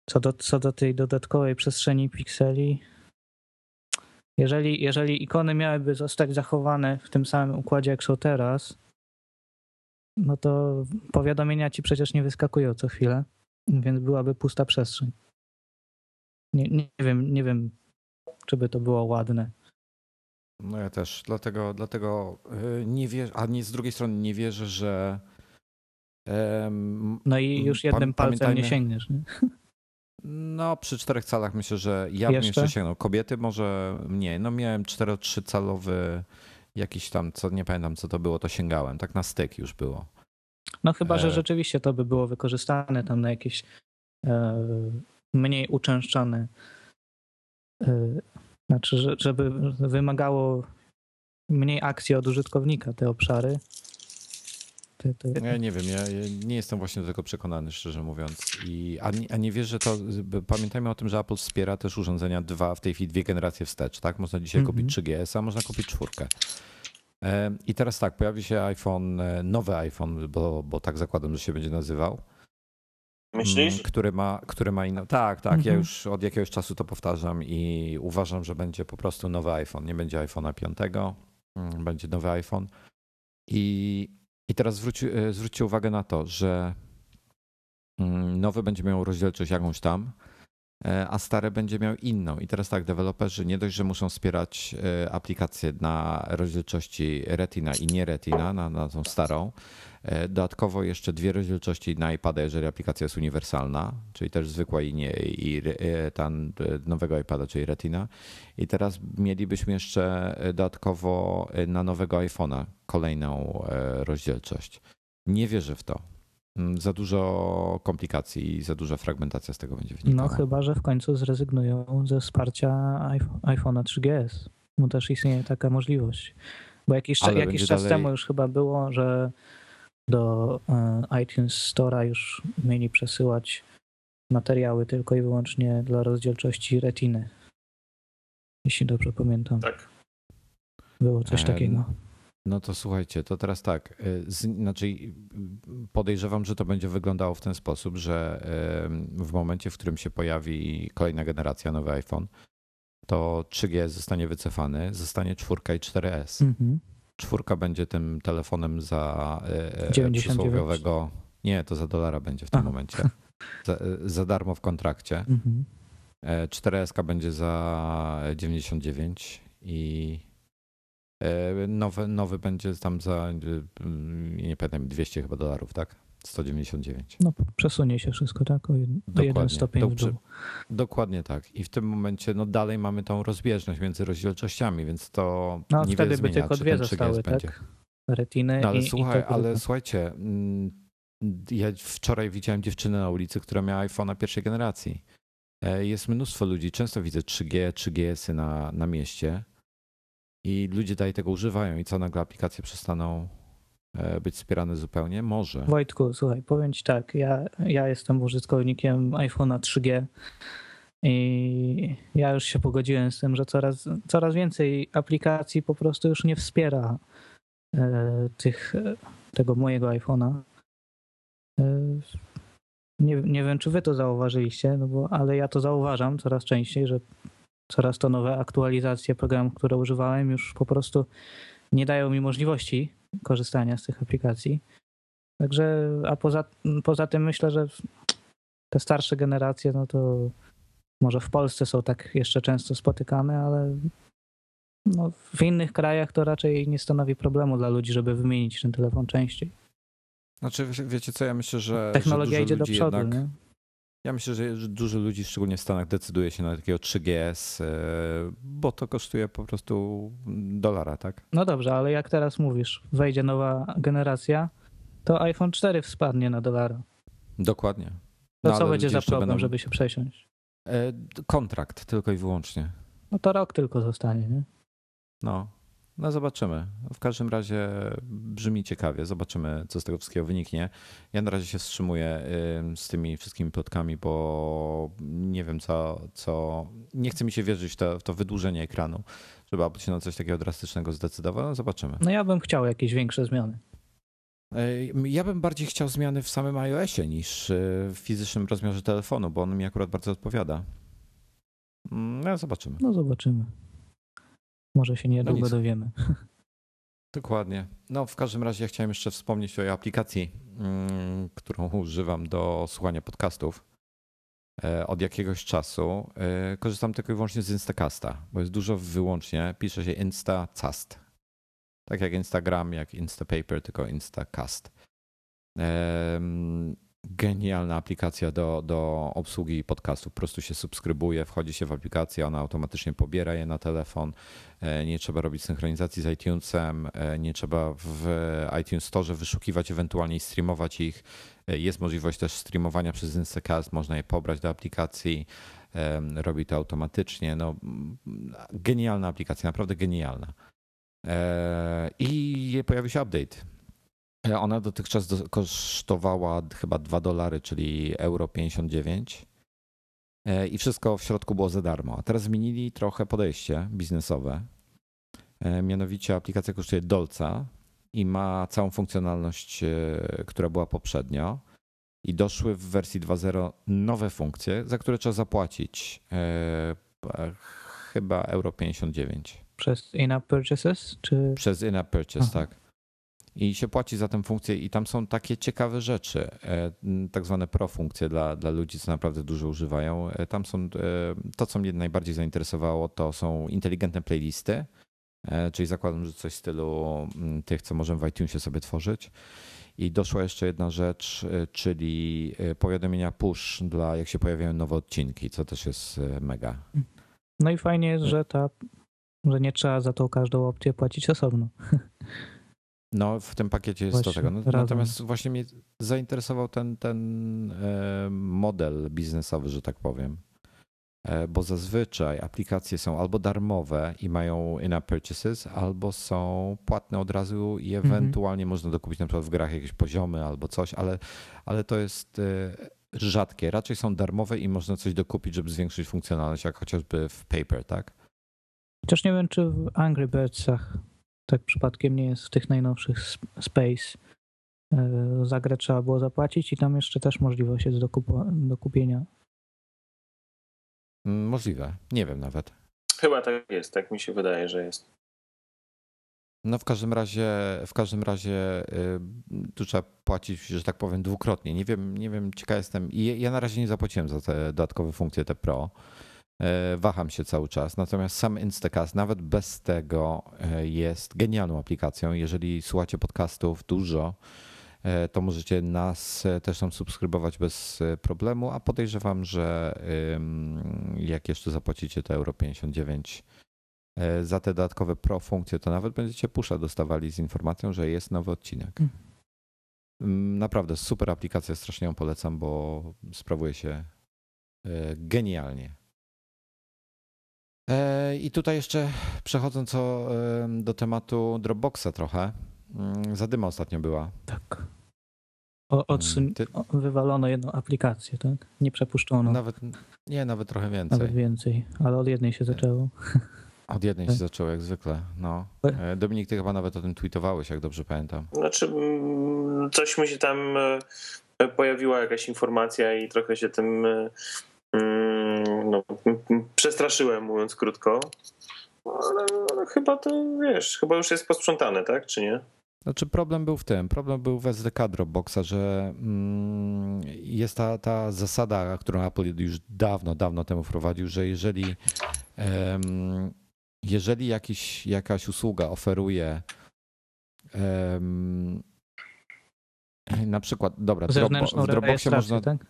co do, co do tej dodatkowej przestrzeni pikseli, jeżeli, jeżeli ikony miałyby zostać zachowane w tym samym układzie, jak są teraz, no to powiadomienia ci przecież nie wyskakują co chwilę, więc byłaby pusta przestrzeń. Nie, nie wiem, nie wiem, czy by to było ładne. No ja też, dlatego, dlatego y, nie wierzę, a nie z drugiej strony nie wierzę, że. Um, no i już jednym palcem nie sięgniesz. Nie? (laughs) No, przy czterech calach myślę, że ja bym jeszcze, jeszcze sięgnął. Kobiety może mniej. No miałem 4-3 calowy jakiś tam, co nie pamiętam co to było, to sięgałem. Tak na styk już było. No chyba, że e. rzeczywiście to by było wykorzystane tam na jakieś e, mniej uczęszczane e, znaczy, żeby wymagało mniej akcji od użytkownika te obszary. Ja nie wiem, ja nie jestem właśnie do tego przekonany, szczerze mówiąc. I, a, nie, a nie wiesz, że to. Pamiętajmy o tym, że Apple wspiera też urządzenia dwa, w tej chwili dwie generacje wstecz, tak? Można dzisiaj mm -hmm. kupić 3GS, a można kupić czwórkę. E, I teraz tak, pojawi się iPhone, e, nowy iPhone, bo, bo tak zakładam, że się będzie nazywał. Myślisz? Mm, który ma, który ma inną. Tak, tak. Mhm. Ja już od jakiegoś czasu to powtarzam i uważam, że będzie po prostu nowy iPhone. Nie będzie iPhone'a 5, mm, będzie nowy iPhone. I, i teraz zwróć, e, zwróćcie uwagę na to, że mm, nowy będzie miał rozdzielczość jakąś tam, a stare będzie miał inną. I teraz tak, deweloperzy nie dość, że muszą wspierać e, aplikacje na rozdzielczości Retina i nie Retina, na, na tą starą, E, dodatkowo jeszcze dwie rozdzielczości na iPada, jeżeli aplikacja jest uniwersalna, czyli też zwykła i, nie, i e, ta nowego iPada, czyli Retina. I teraz mielibyśmy jeszcze e, dodatkowo na nowego iPhone'a kolejną rozdzielczość. Nie wierzę w to. Mm, za dużo komplikacji i za duża fragmentacja z tego będzie wynikała. No chyba, że w końcu zrezygnują ze wsparcia iPhone'a 3GS. Bo też istnieje taka możliwość. Bo jakiś, jakiś czas dalej... temu już chyba było, że do e, iTunes Store'a już mieli przesyłać materiały tylko i wyłącznie dla rozdzielczości retiny. Jeśli dobrze pamiętam. Tak. Było coś takiego. No to słuchajcie, to teraz tak. E, znaczy, podejrzewam, że to będzie wyglądało w ten sposób, że w momencie, w którym się pojawi kolejna generacja, nowy iPhone, to 3G zostanie wycofany, zostanie 4 i 4S. Mhm czwórka będzie tym telefonem za e, e, przysłowiowego. Nie, to za dolara będzie w tym A. momencie. Za, za, darmo w kontrakcie. Mhm. 4S e, będzie za 99 i nowy, nowy będzie tam za nie pamiętam 200 chyba dolarów, tak? 199. No przesunie się wszystko, tak? O, jeden, o jeden stopień w dół. Dokładnie tak. I w tym momencie no dalej mamy tą rozbieżność między rozdzielczościami, więc to no, nie wtedy by tylko dwie zostały, tak? Będzie. Retiny no, ale i, słuchaj, i ale słuchajcie, mm, ja wczoraj widziałem dziewczynę na ulicy, która miała iPhone'a pierwszej generacji. E, jest mnóstwo ludzi, często widzę 3G, 3GS-y na, na mieście i ludzie dalej tego używają i co nagle aplikacje przestaną E, być wspierany zupełnie? Może. Wojtku, słuchaj, powiem ci tak, ja, ja jestem użytkownikiem iPhone'a 3G i ja już się pogodziłem z tym, że coraz, coraz więcej aplikacji po prostu już nie wspiera e, tych, tego mojego iPhone'a. E, nie, nie wiem, czy wy to zauważyliście, no bo, ale ja to zauważam coraz częściej, że coraz to nowe aktualizacje programów, które używałem, już po prostu nie dają mi możliwości korzystania z tych aplikacji. Także, a poza, poza tym myślę, że te starsze generacje, no to może w Polsce są tak jeszcze często spotykane, ale no w innych krajach to raczej nie stanowi problemu dla ludzi, żeby wymienić ten telefon częściej. Znaczy, wiecie co, ja myślę, że. Technologia że idzie do przodu. Jednak, nie? Ja myślę, że dużo ludzi, szczególnie w Stanach, decyduje się na takiego 3GS, e, bo to kosztuje po prostu dolara, tak? No dobrze, ale jak teraz mówisz, wejdzie nowa generacja, to iPhone 4 wspadnie na dolara. Dokładnie. No, to co będzie za problem, będą... żeby się przesiąść? E, kontrakt tylko i wyłącznie. No to rok tylko zostanie, nie? No, no zobaczymy. W każdym razie brzmi ciekawie. Zobaczymy, co z tego wszystkiego wyniknie. Ja na razie się wstrzymuję z tymi wszystkimi plotkami, bo nie wiem, co. co... Nie chce mi się wierzyć w to, w to wydłużenie ekranu, żeby się na coś takiego drastycznego zdecydował. No zobaczymy. No ja bym chciał jakieś większe zmiany. Ja bym bardziej chciał zmiany w samym iOSie niż e, w fizycznym rozmiarze telefonu, bo on mi akurat bardzo odpowiada. Mm, no, zobaczymy. No, zobaczymy. Może się niedługo no dowiemy. (laughs) Dokładnie. No, w każdym razie ja chciałem jeszcze wspomnieć o aplikacji, mm, którą używam do słuchania podcastów. E, od jakiegoś czasu e, korzystam tylko i wyłącznie z Instacasta, bo jest dużo wyłącznie, pisze się Instacast. Tak jak Instagram, jak Instapaper, tylko Instacast. Genialna aplikacja do, do obsługi podcastów. Po prostu się subskrybuje, wchodzi się w aplikację, ona automatycznie pobiera je na telefon. E, nie trzeba robić synchronizacji z iTunesem, nie trzeba w iTunes Store wyszukiwać, ewentualnie streamować ich jest możliwość też streamowania przez Instacast, można je pobrać do aplikacji, robi to automatycznie. No, genialna aplikacja, naprawdę genialna. E, I pojawił się update. E, ona dotychczas kosztowała chyba 2 dolary, czyli euro 59 e, i wszystko w środku było za darmo. A teraz zmienili trochę podejście biznesowe. Mianowicie aplikacja kosztuje dolca, i ma całą funkcjonalność, e, która była poprzednio. I doszły w wersji 2.0 nowe funkcje, za które trzeba zapłacić e, chyba euro 59. Przez in-app purchases? Czy... Przez in-app purchase, Aha. tak. I się płaci za tę funkcję, i tam są takie ciekawe rzeczy, e, tak zwane pro-funkcje dla, dla ludzi, co naprawdę dużo używają. Tam są to, co mnie najbardziej zainteresowało, to są inteligentne playlisty E, czyli zakładam, że coś w stylu mm, tych, co możemy w iTunesie sobie tworzyć. I doszła jeszcze jedna rzecz, e, czyli e, powiadomienia push dla jak się pojawiają nowe odcinki, co też jest mega. No i fajnie jest, że ta, że nie trzeba za tą każdą opcję płacić osobno. (laughs) No, w tym pakiecie jest właśnie to tego. No, natomiast właśnie mnie zainteresował ten, ten model biznesowy, że tak powiem. E, bo zazwyczaj aplikacje są albo darmowe i mają in-app purchases, albo są płatne od razu i mhm. ewentualnie można dokupić na przykład w grach jakieś poziomy albo coś, ale, ale to jest e, rzadkie. Raczej są darmowe i można coś dokupić, żeby zwiększyć funkcjonalność, jak chociażby w Paper, tak? Chociaż nie wiem, czy w Angry Birdsach tak przypadkiem nie jest w tych najnowszych Space. E, za grę trzeba było zapłacić i tam jeszcze też możliwość jest do, do kupienia Mm, możliwe. Nie wiem nawet. Chyba tak jest, tak mi się wydaje, że jest. No w każdym razie, w każdym razie y, tu trzeba płacić, że tak powiem, dwukrotnie. Nie wiem, nie wiem, ciekaw jestem. I ja na razie nie zapłaciłem za te dodatkowe funkcje, te Pro. Y, waham się cały czas. Natomiast sam Instacast, nawet bez tego, y, jest genialną aplikacją. Jeżeli słuchacie podcastów dużo, E, to możecie nas e, też tam subskrybować bez e, problemu, a podejrzewam, że jak jeszcze zapłacicie te euro 59 za te dodatkowe pro funkcje, to nawet będziecie pusza dostawali z informacją, że jest nowy odcinek. Mm. Mm, naprawdę super aplikacja, strasznie ją polecam, bo sprawuje się genialnie. I tutaj jeszcze przechodząc do tematu Dropboxa trochę. Mm, zadyma ostatnio była. Tak. O, odsun- Ty... Wywalono jedną aplikację, tak? Nie przepuszczono. Nawet, nie, nawet trochę więcej. Nawet więcej, ale od jednej się zaczęło. Od jednej się tak. zaczęło, jak zwykle. No. E, Dominik, ty chyba nawet o tym tweetowałeś, jak dobrze pamiętam. Znaczy, mm, coś mi się tam e, pojawiła jakaś informacja i trochę się tym e, mm, no, przestraszyłem, mówiąc krótko. Ale, ale chyba to, wiesz, chyba już jest posprzątane, tak, czy nie? Znaczy problem był w tym, problem był w SDK Dropboxa, że mm, jest ta, ta zasada, którą Apple już dawno, dawno temu wprowadził, że jeżeli, jeżeli jakiś, jakaś usługa oferuje na przykład, dobra, w Dropboxie można... Tak?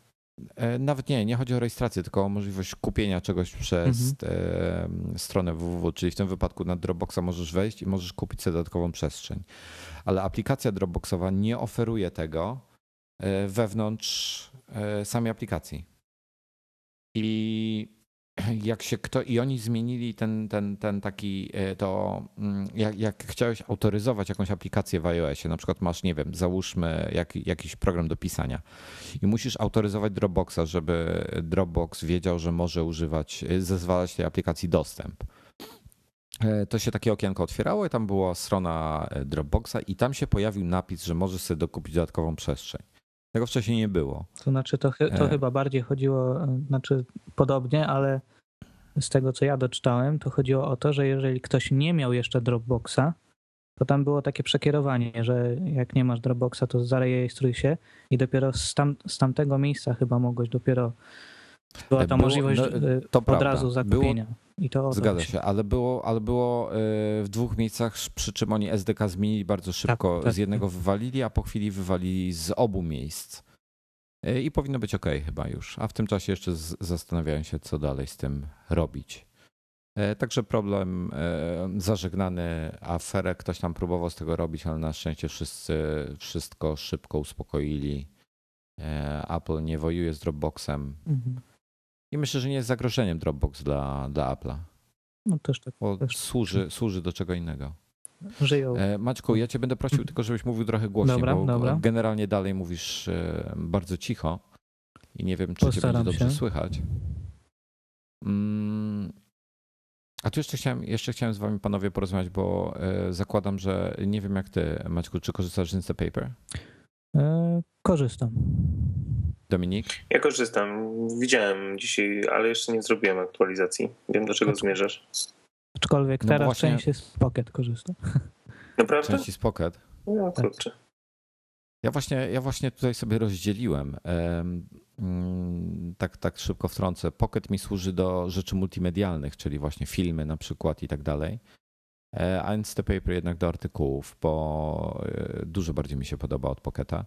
E, nawet nie, nie chodzi o rejestrację, tylko o możliwość kupienia czegoś przez mhm. stronę www, czyli w tym wypadku na Dropboxa możesz wejść i możesz kupić sobie dodatkową przestrzeń. Ale aplikacja Dropboxowa nie oferuje tego e, wewnątrz e, samej aplikacji. I (clears throat) jak się kto i oni zmienili ten, ten, ten taki e, to mm, jak, jak chciałeś autoryzować jakąś aplikację w iOSie, na przykład masz, nie wiem, załóżmy jak, jakiś program do pisania i musisz autoryzować Dropboxa, żeby Dropbox wiedział, że może używać, e, zezwalać tej aplikacji dostęp. e, to się takie okienko otwierało i tam była strona Dropboxa i tam się pojawił napis, że możesz sobie dokupić dodatkową przestrzeń. Tego wcześniej nie było. To znaczy, to, to e... chyba bardziej chodziło, znaczy podobnie, ale z tego co ja doczytałem, to chodziło o to, że jeżeli ktoś nie miał jeszcze Dropboxa, to tam było takie przekierowanie, że jak nie masz Dropboxa, to zarejestruj się i dopiero z, tam, z tamtego miejsca chyba mogłeś dopiero była ta było, możliwość no, y, to od prawda. razu zakupienia. Było, I to zgadza się, ale było, ale było y, w dwóch miejscach, przy czym oni SDK zmienili bardzo szybko. Tak, tak. Z jednego wywalili, a po chwili wywalili z obu miejsc. Y, I powinno być ok chyba już. A w tym czasie jeszcze zastanawiają się, co dalej z tym robić. Także problem zażegnany, aferę ktoś tam próbował z tego robić, ale na szczęście wszyscy wszystko szybko uspokoili. Apple nie wojuje z Dropboxem. Mhm. I myślę, że nie jest zagrożeniem Dropbox dla, dla Apple'a. No też tak. Bo też. Służy, służy do czego innego. Żyją. E, Maćku, ja cię będę prosił tylko, żebyś mówił trochę głośniej, dobra, bo dobra. generalnie dalej mówisz e, bardzo cicho i nie wiem, czy Postaram cię będzie dobrze się. słychać. Mm. A tu jeszcze chciałem, jeszcze chciałem z wami panowie porozmawiać, bo e, zakładam, że nie wiem jak ty, Maćku, czy korzystasz z Instapaper? Korzystam. Dominik? Ja korzystam. Widziałem dzisiaj, ale jeszcze nie zrobiłem aktualizacji. Wiem, do czego zmierzasz. Aczkolwiek no teraz właśnie... część z Pocket korzysta. Naprawdę? Części z Pocket? No kurczę. Ja właśnie, ja właśnie tutaj sobie rozdzieliłem. Mm, tak, tak szybko wtrącę. Pocket mi służy do rzeczy multimedialnych, czyli właśnie filmy na przykład i tak dalej. E, a Instapaper jednak do artykułów, bo e, dużo bardziej mi się podoba od Pocketa.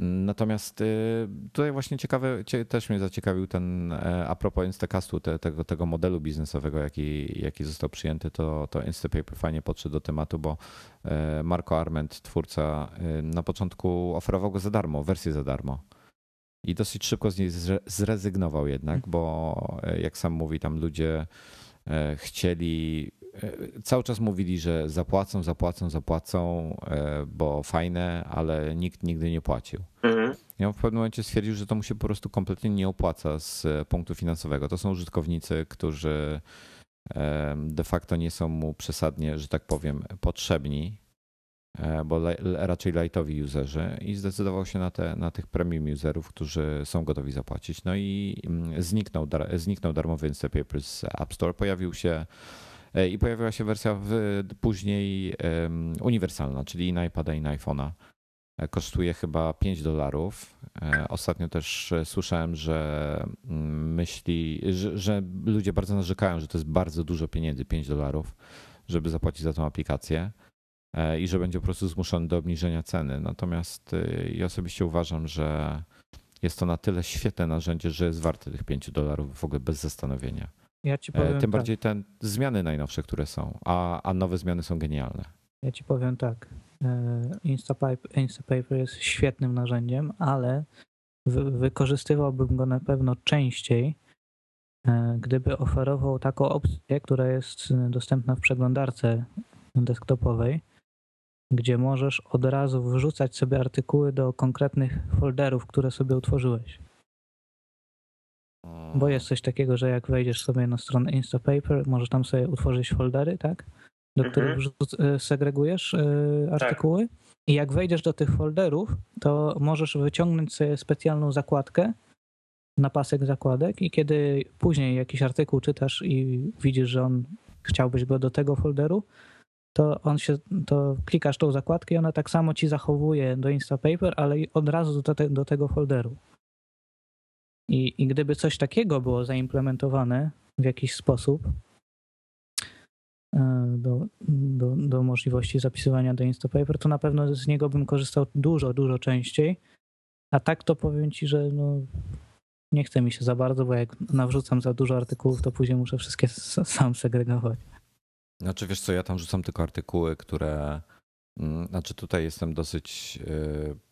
Natomiast y, tutaj właśnie ciekawy, też mnie zaciekawił ten, e, a propos Instacastu, te, tego, tego modelu biznesowego, jaki, jaki został przyjęty, to, to Instapaper fajnie podszedł do tematu, bo e, Marco Arment, twórca, y, na początku oferował go za darmo, wersję za darmo. I dosyć szybko z niej zrezygnował jednak, bo e, jak sam mówi, tam ludzie chcieli cały czas mówili, że zapłacą, zapłacą, zapłacą, e, bo fajne, ale nikt nigdy nie płacił. Mhm. Ja w pewnym momencie stwierdził, że to mu się po prostu kompletnie nie opłaca z punktu finansowego. To są użytkownicy, którzy e, de facto nie są mu przesadnie, że tak powiem, potrzebni, bo raczej lightowi userzy i zdecydował się na, te, na tych premium userów, którzy są gotowi zapłacić. No i mm, zniknął, zniknął darmowy Instapaper z App Store. Pojawił się E, i pojawiła się wersja w, później um, uniwersalna, czyli i na iPada i na iPhone'a. E, kosztuje chyba 5 dolarów. E, ostatnio też słyszałem, że mm, myśli, że, że, ludzie bardzo narzekają, że to jest bardzo dużo pieniędzy, 5 dolarów, żeby zapłacić za tą aplikację i że będzie po prostu zmuszony do obniżenia ceny. Natomiast ja osobiście uważam, że jest to na tyle świetne narzędzie, że jest warte tych 5 dolarów w ogóle bez zastanowienia. Ja ci powiem Tym bardziej tak. te zmiany najnowsze, które są, a, a nowe zmiany są genialne. Ja ci powiem tak. E, Instapaper, Instapaper jest świetnym narzędziem, ale wykorzystywałbym go na pewno częściej, e, gdyby oferował taką opcję, która jest dostępna w przeglądarce desktopowej, gdzie możesz od razu wrzucać sobie artykuły do konkretnych folderów, które sobie utworzyłeś. Bo jest coś takiego, że jak wejdziesz sobie na stronę Instapaper, możesz tam sobie utworzyć foldery, tak? Do mhm. których e, segregujesz e, artykuły. Tak. I jak wejdziesz do tych folderów, to możesz wyciągnąć sobie specjalną zakładkę na pasek zakładek i kiedy później jakiś artykuł czytasz i widzisz, że on chciałbyś go do tego folderu, to on się, to klikasz tą zakładkę i ona tak samo ci zachowuje do Instapaper, ale od razu do, te, do tego folderu. I, I gdyby coś takiego było zaimplementowane w jakiś sposób e, do, do, do możliwości zapisywania do Instapaper, to na pewno z niego bym korzystał dużo, dużo częściej. A tak to powiem ci, że no, nie chce mi się za bardzo, bo jak nawrzucam za dużo artykułów, to później muszę wszystkie sam segregować. Znaczy wiesz co, ja tam rzucam tylko artykuły, które. Mm, znaczy tutaj jestem dosyć e,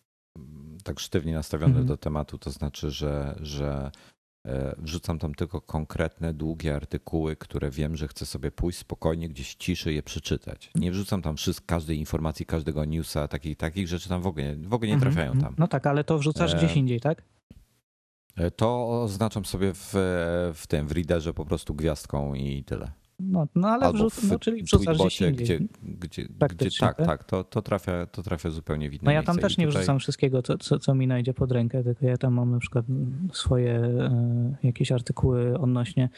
tak sztywnie nastawiony mm -hmm. do tematu, to znaczy, że, że e, wrzucam tam tylko konkretne, długie artykuły, które wiem, że chcę sobie pójść spokojnie gdzieś ciszy je przeczytać. Nie wrzucam tam wszystkich, każdej informacji, każdego newsa, takich, takich rzeczy tam w ogóle, w ogóle nie mhm, trafiają tam. No tak, ale to wrzucasz e... gdzieś indziej, tak? E, to oznaczam sobie w, w tym, w readerze po prostu gwiazdką i tyle. No, no ale wrzuc, no, czyli wrzucasz gdzieś indziej. Gdzie, gdzie, gdzie, tak, tak, to, to, trafia, to trafia zupełnie w inne No ja tam też nie tutaj... wrzucam wszystkiego, co, co, co, mi najdzie pod rękę, tylko ja tam mam na przykład swoje e, jakieś artykuły odnośnie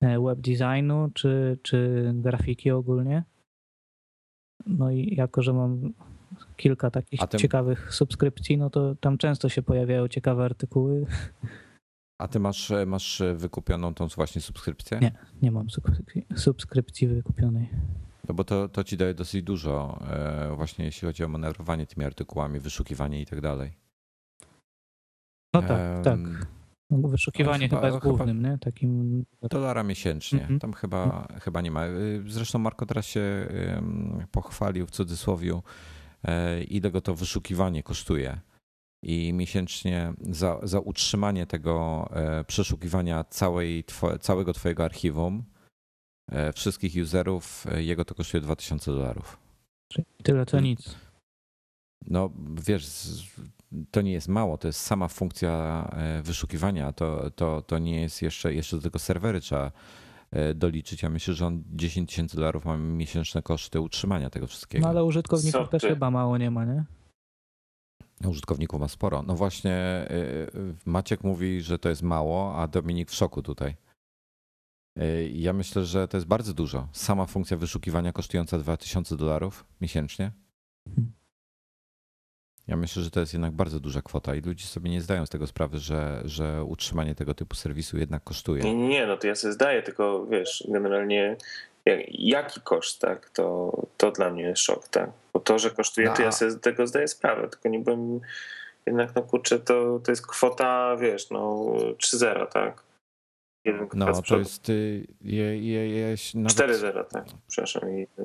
e, web designu czy, czy grafiki ogólnie. No i jako, że mam kilka takich ciekawych subskrypcji, no to tam często się pojawiają ciekawe artykuły. A ty masz, masz wykupioną tą właśnie subskrypcję? Nie, nie mam subskrypcji, subskrypcji wykupionej. No bo to, to ci daje dosyć dużo, e, właśnie jeśli chodzi o manewrowanie tymi artykułami, wyszukiwanie i tak dalej. No tak, tak. No, wyszukiwanie chyba, chyba jest głównym, chyba nie? Takim... Dolara miesięcznie. Mm -hmm. Tam chyba, mm -hmm. chyba nie ma. Y, zresztą Marko teraz się pochwalił w cudzysłowie, e, ile go to wyszukiwanie kosztuje i miesięcznie za, za utrzymanie tego e, przeszukiwania całej, całego Twojego archiwum, e, wszystkich userów, e, jego to kosztuje 2000 dolarów. Czyli tyle to nic. No wiesz, to nie jest mało, to jest sama funkcja wyszukiwania, to, to, to nie jest jeszcze, jeszcze do tego serwery trzeba doliczyć. Ja myślę, że on 10 tysięcy dolarów ma miesięczne koszty utrzymania tego wszystkiego. No ale użytkowników też chyba mało nie ma, nie? Użytkowników ma sporo. No właśnie y, y, Maciek mówi, że to jest mało, a Dominik w szoku tutaj. Y, ja myślę, że to jest bardzo dużo. Sama funkcja wyszukiwania kosztująca 2000 dolarów miesięcznie. Ja myślę, że to jest jednak bardzo duża kwota i ludzie sobie nie zdają z tego sprawy, że, że utrzymanie tego typu serwisu jednak kosztuje. Nie, nie, no to ja sobie zdaję, tylko wiesz, generalnie jaki koszt, tak, to, to dla mnie jest szok, tak. Bo to, że kosztuje, no. to ja sobie z tego zdaję sprawę, tylko nie byłem, jednak no kurczę, to, to jest kwota, wiesz, no 3-0, tak. Jeden no, to jest y, je, je, je, nawet... 4-0, tak, przepraszam.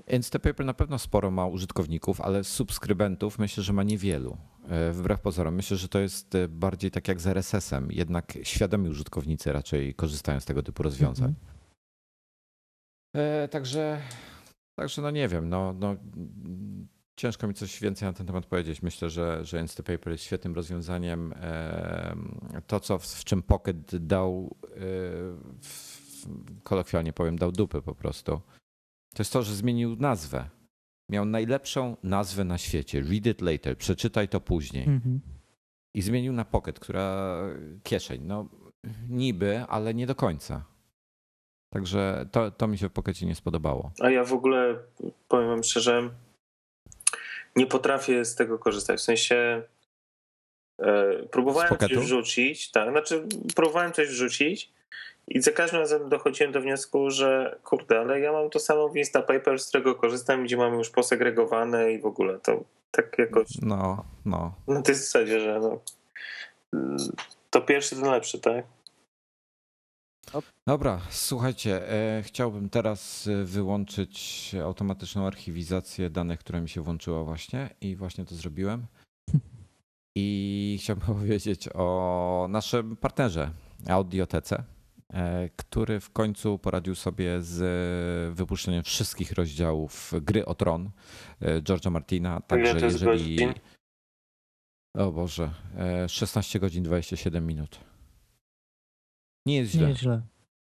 Instapaper na pewno sporo ma użytkowników, ale subskrybentów myślę, że ma niewielu. E, wbrew pozorom, myślę, że to jest e, bardziej tak jak z RSS-em. Jednak świadomi użytkownicy raczej korzystają z tego typu rozwiązań. Mm -hmm. E, także, także no nie wiem, no, no, ciężko mi coś więcej na ten temat powiedzieć. Myślę, że, że Instapaper jest świetnym rozwiązaniem. To, co w, w czym Pocket dał, e, w, kolokwialnie powiem, dał dupy po prostu, to jest to, że zmienił nazwę. Miał najlepszą nazwę na świecie. Read it later, przeczytaj to później. Mhm. I zmienił na Pocket, która kieszeń. No niby, ale nie do końca. Także to, to mi się w Pockecie nie spodobało. A ja w ogóle, powiem wam szczerze, nie potrafię z tego korzystać. W sensie e, próbowałem coś wrzucić, tak, znaczy próbowałem coś wrzucić i za każdym razem dochodziłem do wniosku, że kurde, ale ja mam to samo w Instapaper, z którego korzystam, gdzie mam już posegregowane i w ogóle to tak jakoś... No, no. Na tej zasadzie, że no, to pierwszy, to lepszy, tak? Dobra, słuchajcie, e, chciałbym teraz e, wyłączyć automatyczną archiwizację danych, która mi się włączyła właśnie i właśnie to zrobiłem. I (laughs) chciałbym powiedzieć o naszym partnerze Audiotece, e, który w końcu poradził sobie z wypuszczeniem wszystkich rozdziałów gry o Tron George'a Martina. Także jeżeli. O Boże, 16 godzin 27 minut. Nie jest źle. Nie jest źle.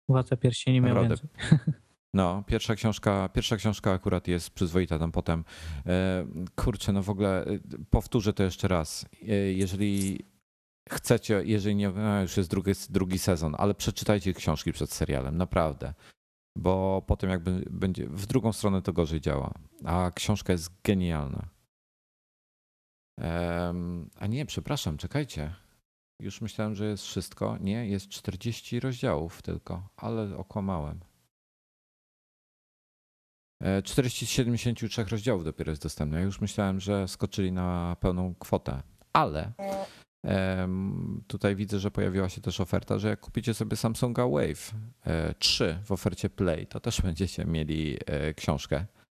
Władca pierścieni miał Naprawdę. więcej. (laughs) No, pierwsza książka, pierwsza książka akurat jest przyzwoita tam potem. E, kurczę, no w ogóle e, powtórzę to jeszcze raz. E, jeżeli chcecie, jeżeli nie, no już jest drugi, drugi sezon, ale przeczytajcie książki przed serialem, naprawdę. Bo potem jakby będzie, w drugą stronę to gorzej działa. A książka jest genialna. A nie, przepraszam, czekajcie. Już myślałem, że jest wszystko. Nie, jest 40 rozdziałów tylko, ale okłamałem. 40 z 73 rozdziałów dopiero jest dostępne. Już myślałem, że skoczyli na pełną kwotę, ale tutaj widzę, że pojawiła się też oferta, że jak kupicie sobie Samsunga Wave 3 e, w ofercie Play, to też będziecie mieli e, książkę E,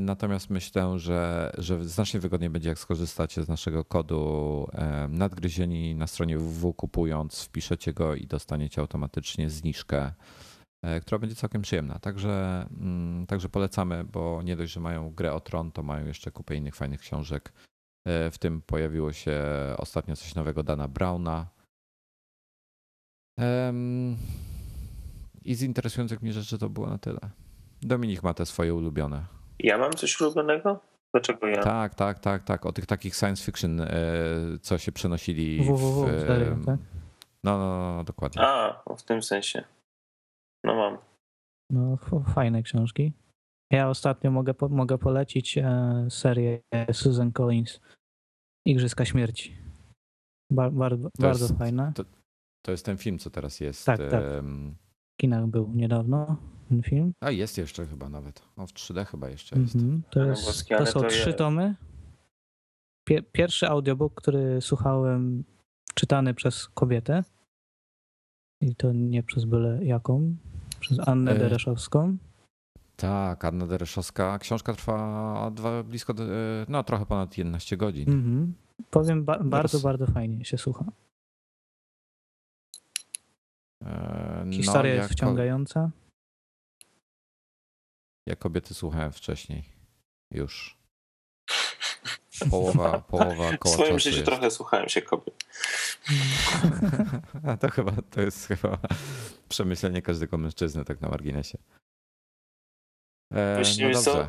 natomiast myślę, że, że znacznie wygodniej będzie, jak skorzystacie z naszego kodu e, nadgryzieni na stronie www, kupując, wpiszecie go i dostaniecie automatycznie zniżkę, e, która będzie całkiem przyjemna. Także, mm, także polecamy, bo nie dość, że mają grę o Tron, to mają jeszcze kupę innych fajnych książek. W tym pojawiło się ostatnio coś nowego Dana Browna. I z interesujących mnie rzeczy to było na tyle. Dominik ma te swoje ulubione. Ja mam coś ulubionego? Dlaczego ja? Tak, tak, tak, tak. O tych takich science fiction, e, co się przenosili w... w serio, tak? No, no, no, dokładnie. A, w tym sensie. No mam. No, fajne książki. Ja ostatnio mogę, mogę polecić e, serię Susan Collins Igrzyska Śmierci. Bar, bar, bardzo jest, fajna. To, to, jest ten film, co teraz jest. Tak, tak. W kinach był niedawno ten film. A jest jeszcze chyba nawet. No, w 3D chyba jeszcze jest. Mm -hmm. To, jest to są to trzy tomy. Pierwszy audiobook, który słuchałem, czytany przez kobietę. I to nie przez byle jaką. Przez Annę e... Dereszowską. Tak, Anna Dereszowska. Książka trwa dwa, blisko, e, no trochę ponad 11 godzin. Mm -hmm. Powiem, ba bardzo, bardzo fajnie się słucha. E, Historia no, jest wciągająca. Ja kobiety słuchałem wcześniej. Już. Połowa, (laughs) połowa koła W swoim życiu jest. trochę słuchałem się kobiet. A (laughs) to chyba, to jest chyba przemyślenie każdego mężczyzny tak na marginesie. E, no co, e,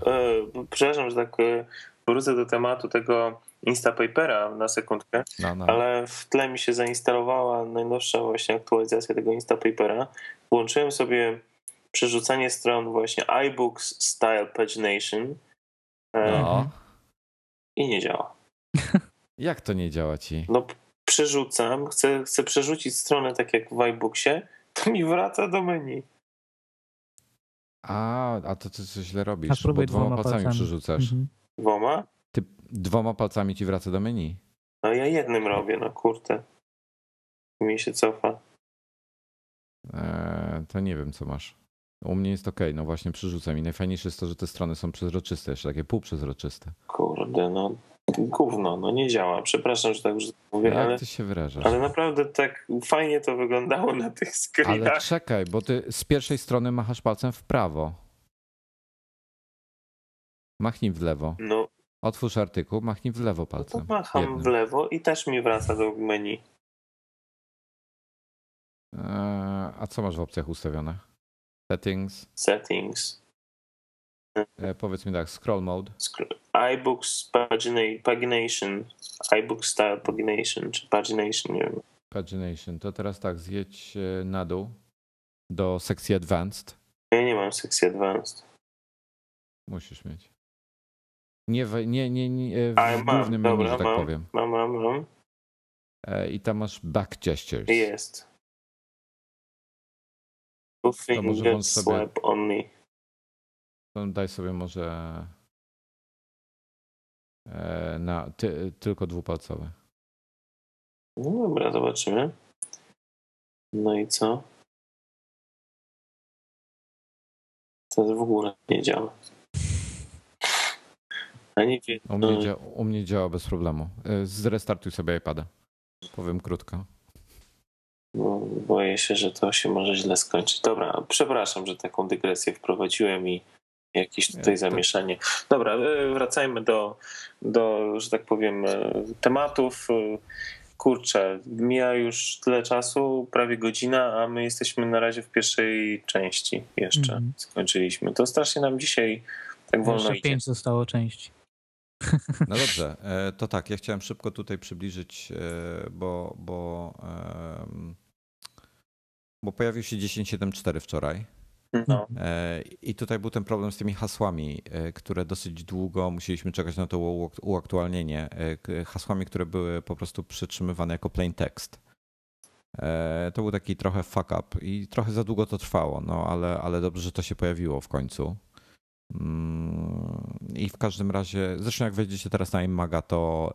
przepraszam, że tak e, wrócę do tematu tego Instapapera na sekundkę, no, no. ale w tle mi się zainstalowała najnowsza właśnie aktualizacja tego Instapapera. Włączyłem sobie przerzucanie stron właśnie iBooks Style Pagination e, no. i nie działa. (laughs) Jak to nie działa ci? No przerzucam, chcę, chcę przerzucić stronę tak jak w iBooksie, to mi wraca do menu. A, a to ty coś źle robisz, bo dwoma, dwoma palcami, palcami przerzucasz. Mhm. Dwoma? Ty dwoma palcami ci wraca do menu. No ja jednym robię, no kurde. Mi się cofa. Eee, to nie wiem, co masz. U mnie jest ok, no właśnie przerzucam i najfajniejsze jest to, że te strony są przezroczyste, jeszcze takie półprzezroczyste. Kurde, no gówno, no nie działa. Przepraszam, że tak już mówię, Jak ale... ty się wyrażasz? Ale naprawdę tak fajnie to wyglądało na tych screenach. Ale czekaj, bo ty z pierwszej strony machasz palcem w prawo. Machnij w lewo. No. Otwórz artykuł, machnij w lewo palcem. No to macham jednym. w lewo i też mi wraca do menu. Eee, a co masz w opcjach ustawione? Settings. Settings. E, powiedz mi tak, scroll mode. iBooks pagination, iBook style pagination, czy pagination, nie wiem. Pagination. To teraz tak, zjedź e, na dół do sekcji advanced. Ja nie mam sekcji advanced. Musisz mieć. Nie, w, nie, nie, nie e, w A, mam, głównym menu, dobra, że tak mam, powiem. Mam, mam, mam. I tam masz back gestures. Jest. To może sobie... only. To daj sobie może e, na ty, tylko dwupalcowy. No dobra, zobaczymy. No i co? To w ogóle nie działa. Ani u, mnie dzia u mnie działa bez problemu. E, zrestartuj sobie iPada. Powiem krótko. No, boję się, że to się może źle skończyć. Dobra, przepraszam, że taką dygresję wprowadziłem i jakieś tutaj zamieszanie. Dobra, e, wracajmy do, do że tak powiem, e, tematów. E, kurczę, mija już tyle czasu, prawie godzina, a my jesteśmy na razie w pierwszej części jeszcze. Mm. Skończyliśmy. To strasznie nam dzisiaj tak wolno Jeszcze idzie. pięć zostało części. No dobrze, to tak, ja chciałem szybko tutaj przybliżyć, bo, bo, bo pojawił się 10.7.4 wczoraj. No. E, I tutaj był ten problem z tymi hasłami, e, które dosyć długo musieliśmy czekać na to uaktualnienie. E, hasłami, które były po prostu przytrzymywane jako plain text. To był taki trochę fuck up i trochę za długo to trwało, no ale, ale dobrze, że to się pojawiło w końcu. Mm, I w każdym razie, zresztą jak wejdziecie teraz na Imaga, to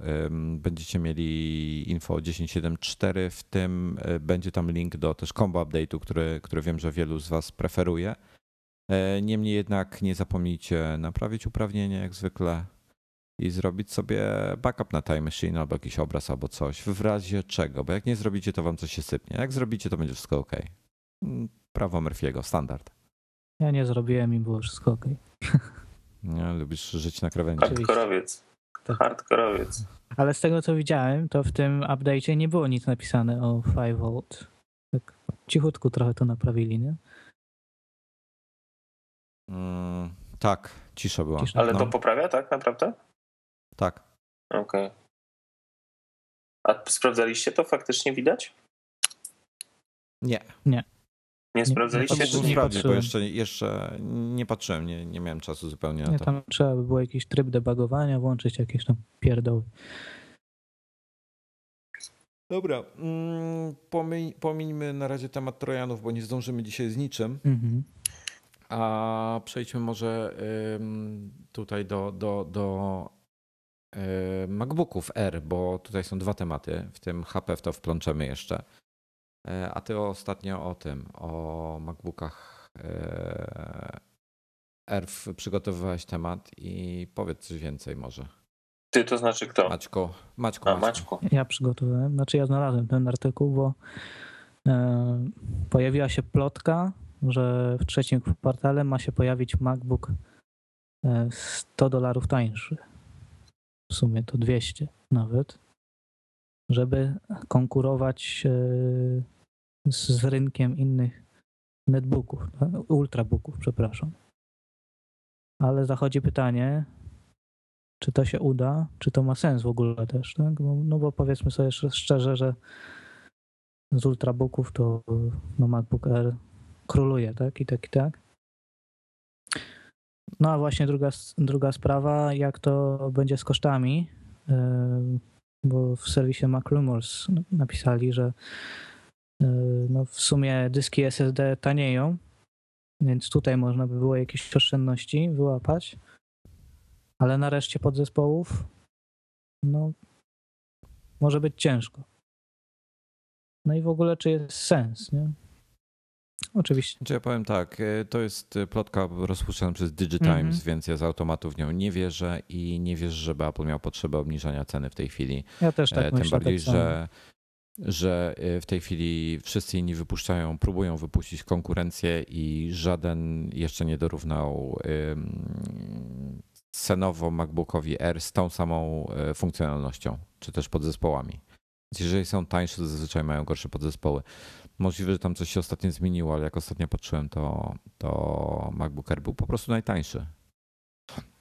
będziecie mieli info 10.7.4, w tym e, będzie tam link do też combo update'u, który, który wiem, że wielu z Was preferuje. E, niemniej jednak nie zapomnijcie naprawić uprawnienie jak zwykle i zrobić sobie backup na Time Machine albo jakiś obraz albo coś, w razie czego, bo jak nie zrobicie, to wam coś się sypnie. Jak zrobicie, to będzie wszystko ok. Mm, prawo Murphy'ego, standard. Ja nie zrobiłem i było wszystko ok. (laughs) Nie, lubisz żyć na krawędzi. Hardkorowiec. To hardkorowiec. Ale z tego co widziałem, to w tym update'cie nie było nic napisane o 5V. Tak cichutku trochę to naprawili, nie? Mm, tak, cisza była. Cisza. Ale no. to poprawia, tak naprawdę? Tak. Okej. Okay. A sprawdzaliście to? Faktycznie widać? Nie. Nie. Nie sprawdzaliście? Nie, nie, bo jeszcze, jeszcze nie patrzyłem, nie, nie miałem czasu zupełnie na nie, to. Tam trzeba by było jakiś tryb debugowania, włączyć jakieś tam pierdoły. Dobra, mm, pomińmy na razie temat Trojanów, bo nie zdążymy dzisiaj z niczym. Mhm. A przejdźmy może tutaj do, do, do MacBooków R, bo tutaj są dwa tematy, w tym HP w to wplączemy jeszcze. E, a ty ostatnio o tym, o MacBookach e, R przygotowywałeś temat i powiedz coś więcej może. Ty to znaczy kto? Maćko. Maćko, A, Maćko. Ja przygotowałem, znaczy ja znalazłem ten artykuł, bo e, pojawiła się plotka, że w trzecim kwartale ma się pojawić MacBook 100 e, dolarów tańszy. W sumie to 200 nawet, żeby konkurować e, z rynkiem innych netbooków, ultrabooków, przepraszam. Ale zachodzi pytanie, czy to się uda, czy to ma sens w ogóle też, tak? No, no bo powiedzmy sobie szczerze, że z ultrabooków to no MacBook Air króluje, tak? I tak, i tak. No a właśnie druga, druga sprawa, jak to będzie z kosztami, e, bo w serwisie MacRumors napisali, że e, no w sumie dyski SSD tanieją, więc tutaj można by było jakieś oszczędności wyłapać ale na reszcie podzespołów no może być ciężko. No i w ogóle czy jest sens, nie? Oczywiście. Czy ja powiem tak, e, to jest plotka rozpuszczona przez Digitimes, mm -hmm. więc ja z automatu w nią nie wierzę i nie wierzę, żeby Apple miał potrzebę obniżania ceny w tej chwili. Ja też tak e, Tym myślę. Tym bardziej, tak że, że e, w tej chwili wszyscy inni wypuszczają, próbują wypuścić konkurencję i żaden jeszcze nie dorównał cenowo MacBookowi R z tą samą e, funkcjonalnością, czy też podzespołami. Jeżeli są tańsze, to zazwyczaj mają gorsze podzespoły. Możliwe, że tam coś się ostatnio zmieniło, ale jak ostatnio patrzyłem, to, to MacBook Air był po prostu najtańszy.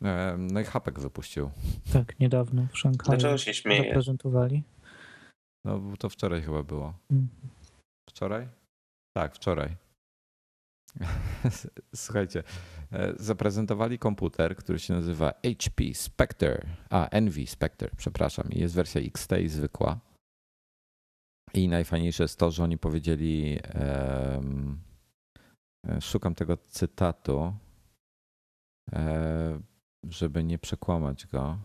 E, no i Hapek wypuścił. Tak, niedawno w Szanghaju Dlaczego się śmieje? zaprezentowali. No to wczoraj chyba było. Mm. Wczoraj? Tak, wczoraj. (laughs) Słuchajcie, e, zaprezentowali komputer, który się nazywa HP Spectre, a Envy Spectre, przepraszam, i jest wersja XT i zwykła. I najfajniejsze jest to, że oni powiedzieli, um, szukam tego cytatu, um, żeby nie przekłamać go.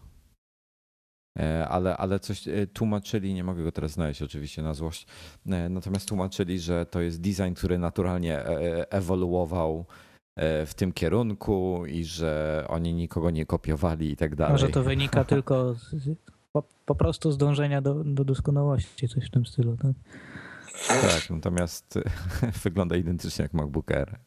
E, ale, ale coś e, tłumaczyli, nie mogę go teraz znaleźć oczywiście na złość, e, natomiast tłumaczyli, że to jest design, który naturalnie ewoluował w tym kierunku i że oni nikogo nie kopiowali i tak dalej. Może to wynika (laughs) tylko z, po, po, prostu z dążenia do, do doskonałości, coś w tym stylu. Tak, tak natomiast (laughs) wygląda identycznie jak MacBook Air.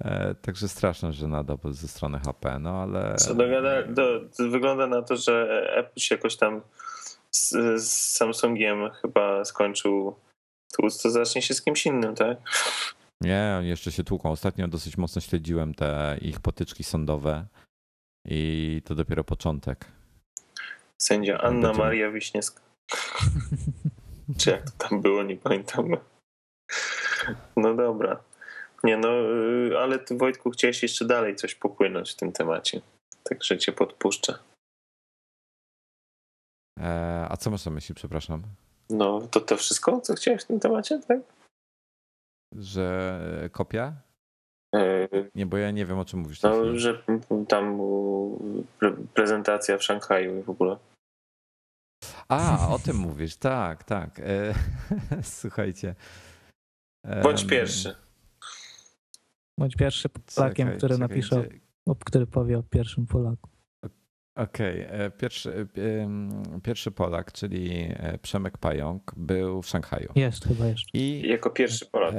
E, także straszna żenada ze strony HP, no ale... Co do, do, wygląda na to, że Apple się jakoś tam z, z Samsungiem chyba skończył tłuc, to zacznie się z kimś innym, tak? Nie, oni jeszcze się tłuką. Ostatnio dosyć mocno śledziłem te ich potyczki sądowe i to dopiero początek. Sędzia Anna. Maria Wiśniewska. Czy jak to tam było, nie pamiętam. No dobra. Nie no, y, ale ty Wojtku chciałeś jeszcze dalej coś popłynąć w tym temacie. Także cię podpuszczę. E, a co masz na myśli, przepraszam? No, to to wszystko, co chciałeś w tym temacie, tak? Że kopia? E... Nie, bo ja nie wiem, o czym mówisz. No, że tam prezentacja w Szanghaju i w ogóle. A, o tym mówisz, tak, tak. E, (laughs) słuchajcie. Bądź pierwszy. Bądź pierwszy Polakiem, czekaj, który czekaj, napisze, gdzie... który powie o pierwszym Polaku. Okej, okay. E, pierwszy, e, pierwszy Polak, czyli Przemek Pająk, był w Szanghaju. Jest chyba jeszcze. I, jako pierwszy Polak.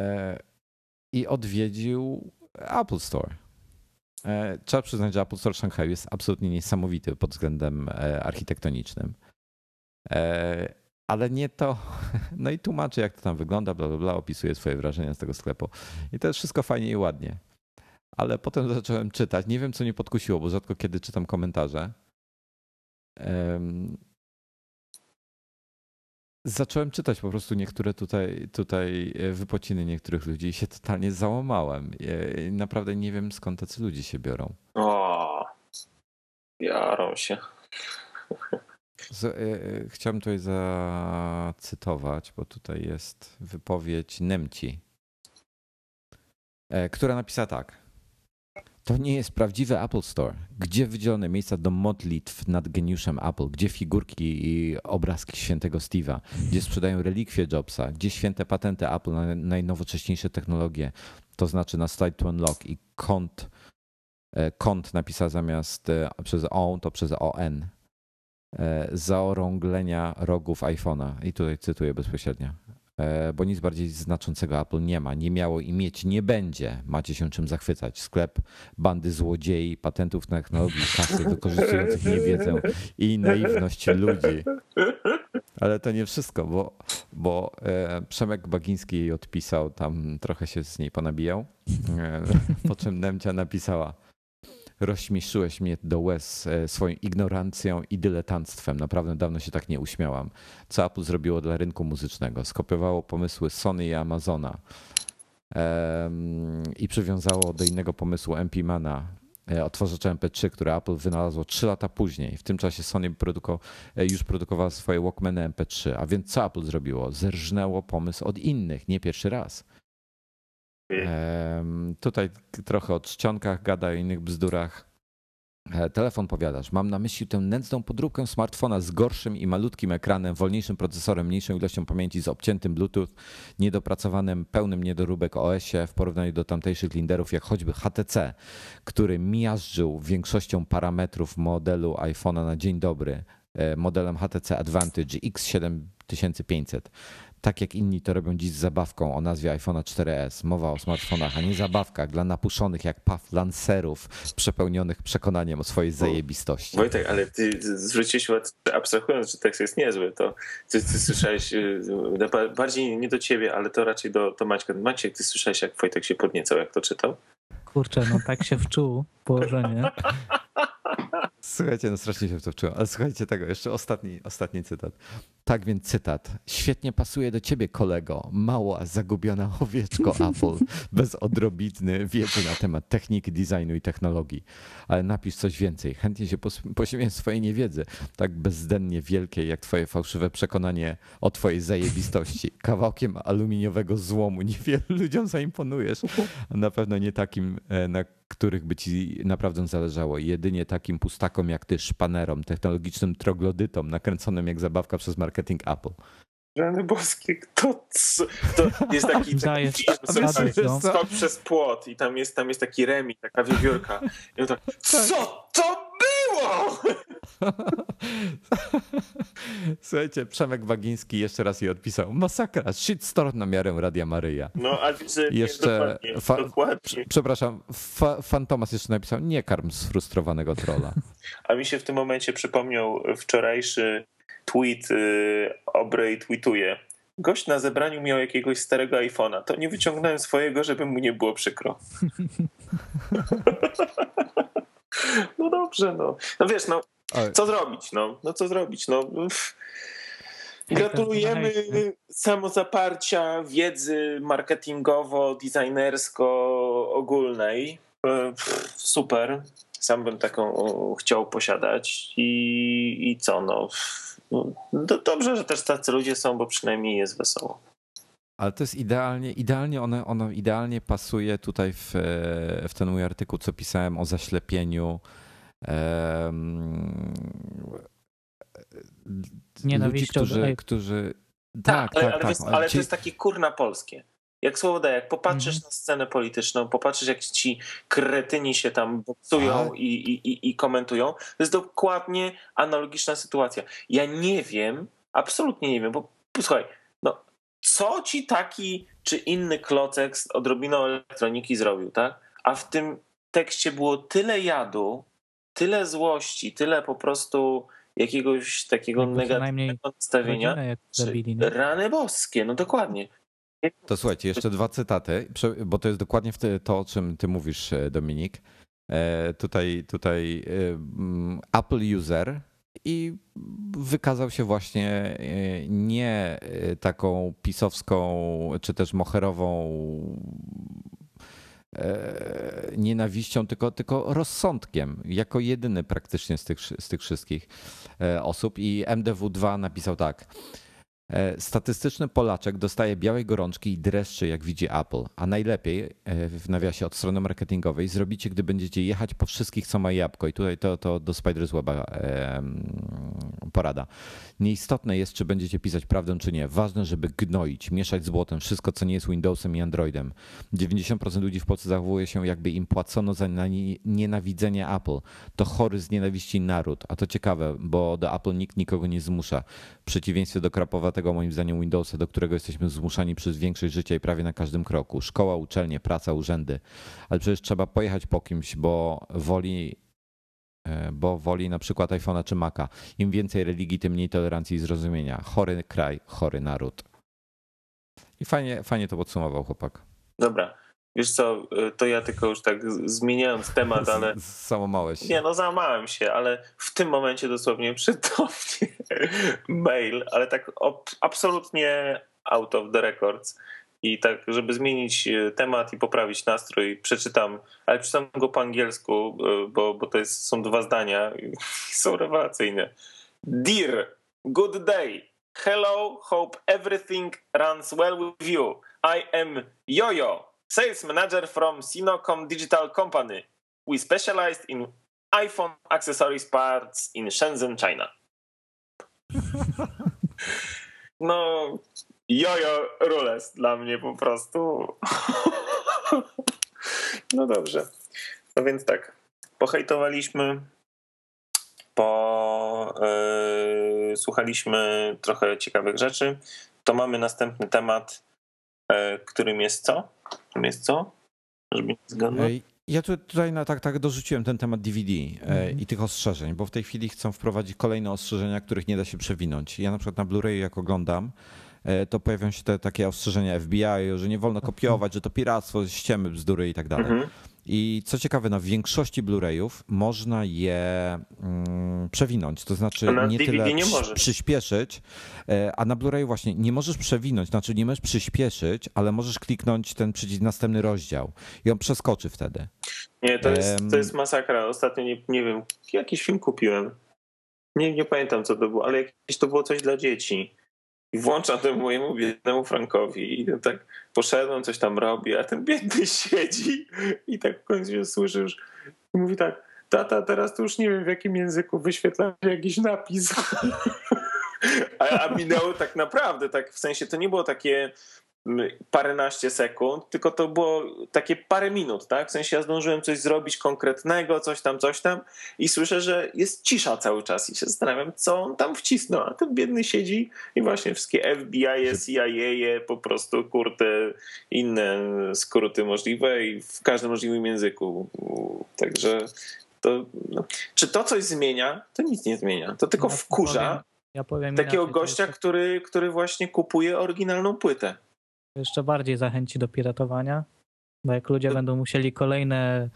I odwiedził Apple Store. Trzeba przyznać, że Apple Store w Szanghaju jest absolutnie niesamowity pod względem architektonicznym ale nie to. (laughs) No i tłumaczy, jak to tam wygląda, bla, bla, bla, opisuje swoje wrażenia z tego sklepu. I to jest wszystko fajnie i ładnie. ale potem zacząłem czytać. Nie wiem, co mnie podkusiło, bo rzadko kiedy czytam komentarze. Zacząłem czytać po prostu niektóre tutaj, tutaj e, wypociny niektórych ludzi i się totalnie załamałem. Naprawdę nie wiem skąd tacy ludzie się biorą. O, biorą się. E, e, chciałem tutaj zacytować, bo tutaj jest wypowiedź Nemci, która napisała tak. To nie jest prawdziwy Apple Store. Gdzie wydzielone miejsca do modlitw nad geniuszem Apple? Gdzie figurki i obrazki świętego Steve'a? Gdzie sprzedają relikwie Jobsa? Gdzie święte patenty Apple na najnowocześniejsze technologie? To znaczy na Slide to Unlock i kont, e, kont napisał zamiast e, przez O, to przez ON. E, zaorąglenia rogów iPhone'a. I tutaj cytuję bezpośrednio. E, bo nic bardziej znaczącego Apple nie ma, nie miało i mieć nie będzie. Macie się czym zachwycać. Sklep bandy złodziei, patentów technologii, kasy wykorzystujących niewiedzę i naiwność ludzi. Ale to nie wszystko, bo, bo e, Przemek Bagiński jej odpisał, tam trochę się z niej ponabijał, po czym Nemcia napisała rozśmieszyłeś mnie do łez e, swoją ignorancją i dyletanstwem. Naprawdę dawno się tak nie uśmiałam. Co Apple zrobiło dla rynku muzycznego? Skopiowało pomysły Sony i Amazona i przywiązało do innego pomysłu MP-Mana, e, odtwarzacza MP3, które Apple wynalazło 3 lata później. W tym czasie Sony produko, e, już produkowała swoje Walkmany MP3. A więc co Apple zrobiło? Zerżnęło pomysł od innych, nie pierwszy raz. Tutaj trochę o czcionkach gada, o innych bzdurach. E, telefon powiadasz. Mam na myśli tę nędzną podróbkę smartfona z gorszym i malutkim ekranem, wolniejszym procesorem, mniejszą ilością pamięci, z obciętym Bluetooth, niedopracowanym, pełnym niedoróbek OS-ie w porównaniu do tamtejszych linderów, jak choćby HTC, który miażdżył większością parametrów modelu iPhone'a na dzień dobry e, modelem HTC Advantage X7500 tak jak inni to robią dziś z zabawką o nazwie iPhone 4S. Mowa o smartfonach, a nie zabawkach dla napuszonych jak paw lancerów przepełnionych przekonaniem o swojej zajebistości. Wojtek, ale ty zwróciłeś uwagę, abstrahując, że tekst jest niezły, to ty, ty słyszałeś, y, bardziej nie do ciebie, ale to raczej do, do Maćka. Maciek, ty słyszałeś, jak Wojtek się podniecał, jak to czytał? Kurczę, no tak się wczuł położenie. Słuchajcie, no strasznie się w to wczułem, ale słuchajcie tego, jeszcze ostatni, ostatni cytat. Tak więc cytat. Świetnie pasuje do ciebie, kolego. Mała, zagubiona owieczko (laughs) Apple, bez odrobiny wiedzy na temat techniki, designu i technologii. Ale napisz coś więcej. Chętnie się poświęcę swojej niewiedzy, tak bezdennie wielkiej, jak twoje fałszywe przekonanie o twojej zajebistości. Kawałkiem aluminiowego złomu niewielu (laughs) ludziom zaimponujesz. Na pewno nie takim, e, na których by ci naprawdę zależało. Jedynie takim pustakom jak ty, szpanerom, technologicznym troglodytom, nakręconym jak zabawka przez marketing Apple. Rany boskie, kto to jest taki, (laughs) taki film, skok przez płot i tam jest, tam jest taki remi, taka wiewiórka. I on tak, co to (laughs) Słuchajcie, Przemek Wagiński jeszcze raz jej odpisał. Masakra, shitstorm na miarę Radia Maryja. No, a widzę, jeszcze, dokładnie, fa dokładnie. Przepraszam, fa Fantomas jeszcze napisał, nie karm sfrustrowanego trola. (laughs) A mi się w tym momencie przypomniał wczorajszy tweet, yy, Obrej tweetuje. Gość na zebraniu miał jakiegoś starego iPhone'a. To nie wyciągnąłem swojego, żeby mu nie było przykro. (laughs) (laughs) no dobrze, no. No wiesz, no, co zrobić, no? No co zrobić, no. Gratulujemy samozaparcia, wiedzy marketingowo-designersko-ogólnej. E, super. Sam bym taką chciał posiadać. I, i co, no. no dobrze, że też tacy ludzie są, bo przynajmniej jest wesoło. Ale to jest idealnie, idealnie ono, ono idealnie pasuje tutaj w, w ten mój artykuł, co pisałem o zaślepieniu um, ludzi, którzy, którzy tak, tak, ale, tak, ale, tak. Jest, ale to jest takie kurna polskie. Jak słowo daje, jak popatrzysz mm. na scenę polityczną, popatrzysz jak ci kretyni się tam boksują i, i, i komentują, to jest dokładnie analogiczna sytuacja. Ja nie wiem, absolutnie nie wiem, bo słuchaj, no co ci taki czy inny klocek z odrobiną elektroniki zrobił, tak? A w tym tekście było tyle jadu, tyle złości, tyle po prostu jakiegoś takiego negatywnego nastawienia. Zabili, rany boskie, no dokładnie. To słuchajcie, jeszcze dwa cytaty, bo to jest dokładnie to, o czym ty mówisz, e, Dominik. E, tutaj, tutaj Apple user i wykazał się właśnie nie taką pisowską czy też moherową E, nienawiścią, tylko, tylko rozsądkiem, jako jedyny praktycznie z tych, z tych wszystkich e, osób. I MDW2 napisał tak. E, statystyczny Polaczek dostaje białej gorączki i dreszczy, jak widzi Apple. A najlepiej, e, w nawiasie od strony marketingowej, zrobicie, gdy będziecie jechać po wszystkich, co ma jabłko. I tutaj to, to do Spider's Weba e, porada. Nieistotne jest, czy będziecie pisać prawdę, czy nie. Ważne, żeby gnoić, mieszać z błotem wszystko, co nie jest Windowsem i Androidem. 90% ludzi w Polsce zachowuje się, jakby im płacono za nienawidzenie Apple. To chory z nienawiści naród. A to ciekawe, bo do Apple nikt nikogo nie zmusza. W przeciwieństwie do krapowa tego moim zdaniem Windowsa, do którego jesteśmy zmuszani przez większość życia i prawie na każdym kroku. Szkoła, uczelnie, praca, urzędy. Ale przecież trzeba pojechać po kimś, bo woli e, bo woli na przykład iPhone'a czy Maca. Im więcej religii, tym mniej tolerancji i zrozumienia. Chory kraj, chory naród. I fajnie, fajnie to podsumował chłopak. Dobra. Wiesz co, y, to ja tylko już tak zmieniając temat, ale... Załamałeś się. Nie, no załamałem się, ale w tym momencie dosłownie przytomnie (laughs) mail, ale tak absolutnie out of the records. I tak, żeby zmienić y, temat i poprawić nastrój, przeczytam, ale przeczytam go po angielsku, y, bo, bo to jest, są dwa zdania i (laughs) są rewelacyjne. Dear, good day. Hello, hope everything runs well with you. I am Jojo sales manager from Sinocom Digital Company. We specialized in iPhone accessories parts in Shenzhen, China. (laughs) No, jojo rules dla mnie po prostu. (laughs) No dobrze. No więc tak, pohejtowaliśmy, po yy, słuchaliśmy trochę ciekawych rzeczy. To mamy następny temat, yy, którym jest co? Jest co? Żeby nie zgadnąć. Ja tutaj na, tak, tak dorzuciłem ten temat DVD mm. i tych ostrzeżeń, bo w tej chwili chcą wprowadzić kolejne ostrzeżenia, których nie da się przewinąć. Ja na przykład na Blu-ray jak oglądam, e, to pojawią się te takie ostrzeżenia FBI, że nie wolno kopiować, że to piractwo, ściemy, bzdury i tak dalej. -hmm. I co ciekawe, na większości Blu-rayów można je mm, przewinąć, to znaczy nie DVD tyle nie przyspieszyć, e, a na Blu-rayu właśnie nie możesz przewinąć, znaczy nie możesz przyspieszyć, ale możesz kliknąć ten przycisk następny rozdział i on przeskoczy wtedy. Nie, to jest, to jest masakra. Ostatnio nie, nie wiem, jakiś film kupiłem. Nie, nie pamiętam co to było, ale jakieś to było coś dla dzieci. I włączam temu mojemu biednemu Frankowi i tak poszedłem, coś tam robi, a ten biedny (laughs) siedzi i tak w końcu się słyszy już i mówi tak, tata, teraz to już nie wiem w jakim języku wyświetla jakiś napis. (laughs) a, a minęło tak naprawdę, tak w sensie to nie było takie paręnaście sekund, tylko to było takie parę minut, tak? W sensie ja zdążyłem coś zrobić konkretnego, coś tam, coś tam i słyszę, że jest cisza cały czas i się zastanawiam, co on tam wcisnął, a ten biedny siedzi i właśnie wszystkie FBI, CIA, po prostu kurde, inne skróty możliwe i w każdym możliwym języku. Także to, no. czy to coś zmienia? To nic nie zmienia. To tylko wkurza ja powiem takiego gościa, który, który właśnie kupuje oryginalną płytę jeszcze bardziej zachęci do piratowania, bo jak ludzie będą musieli kolejne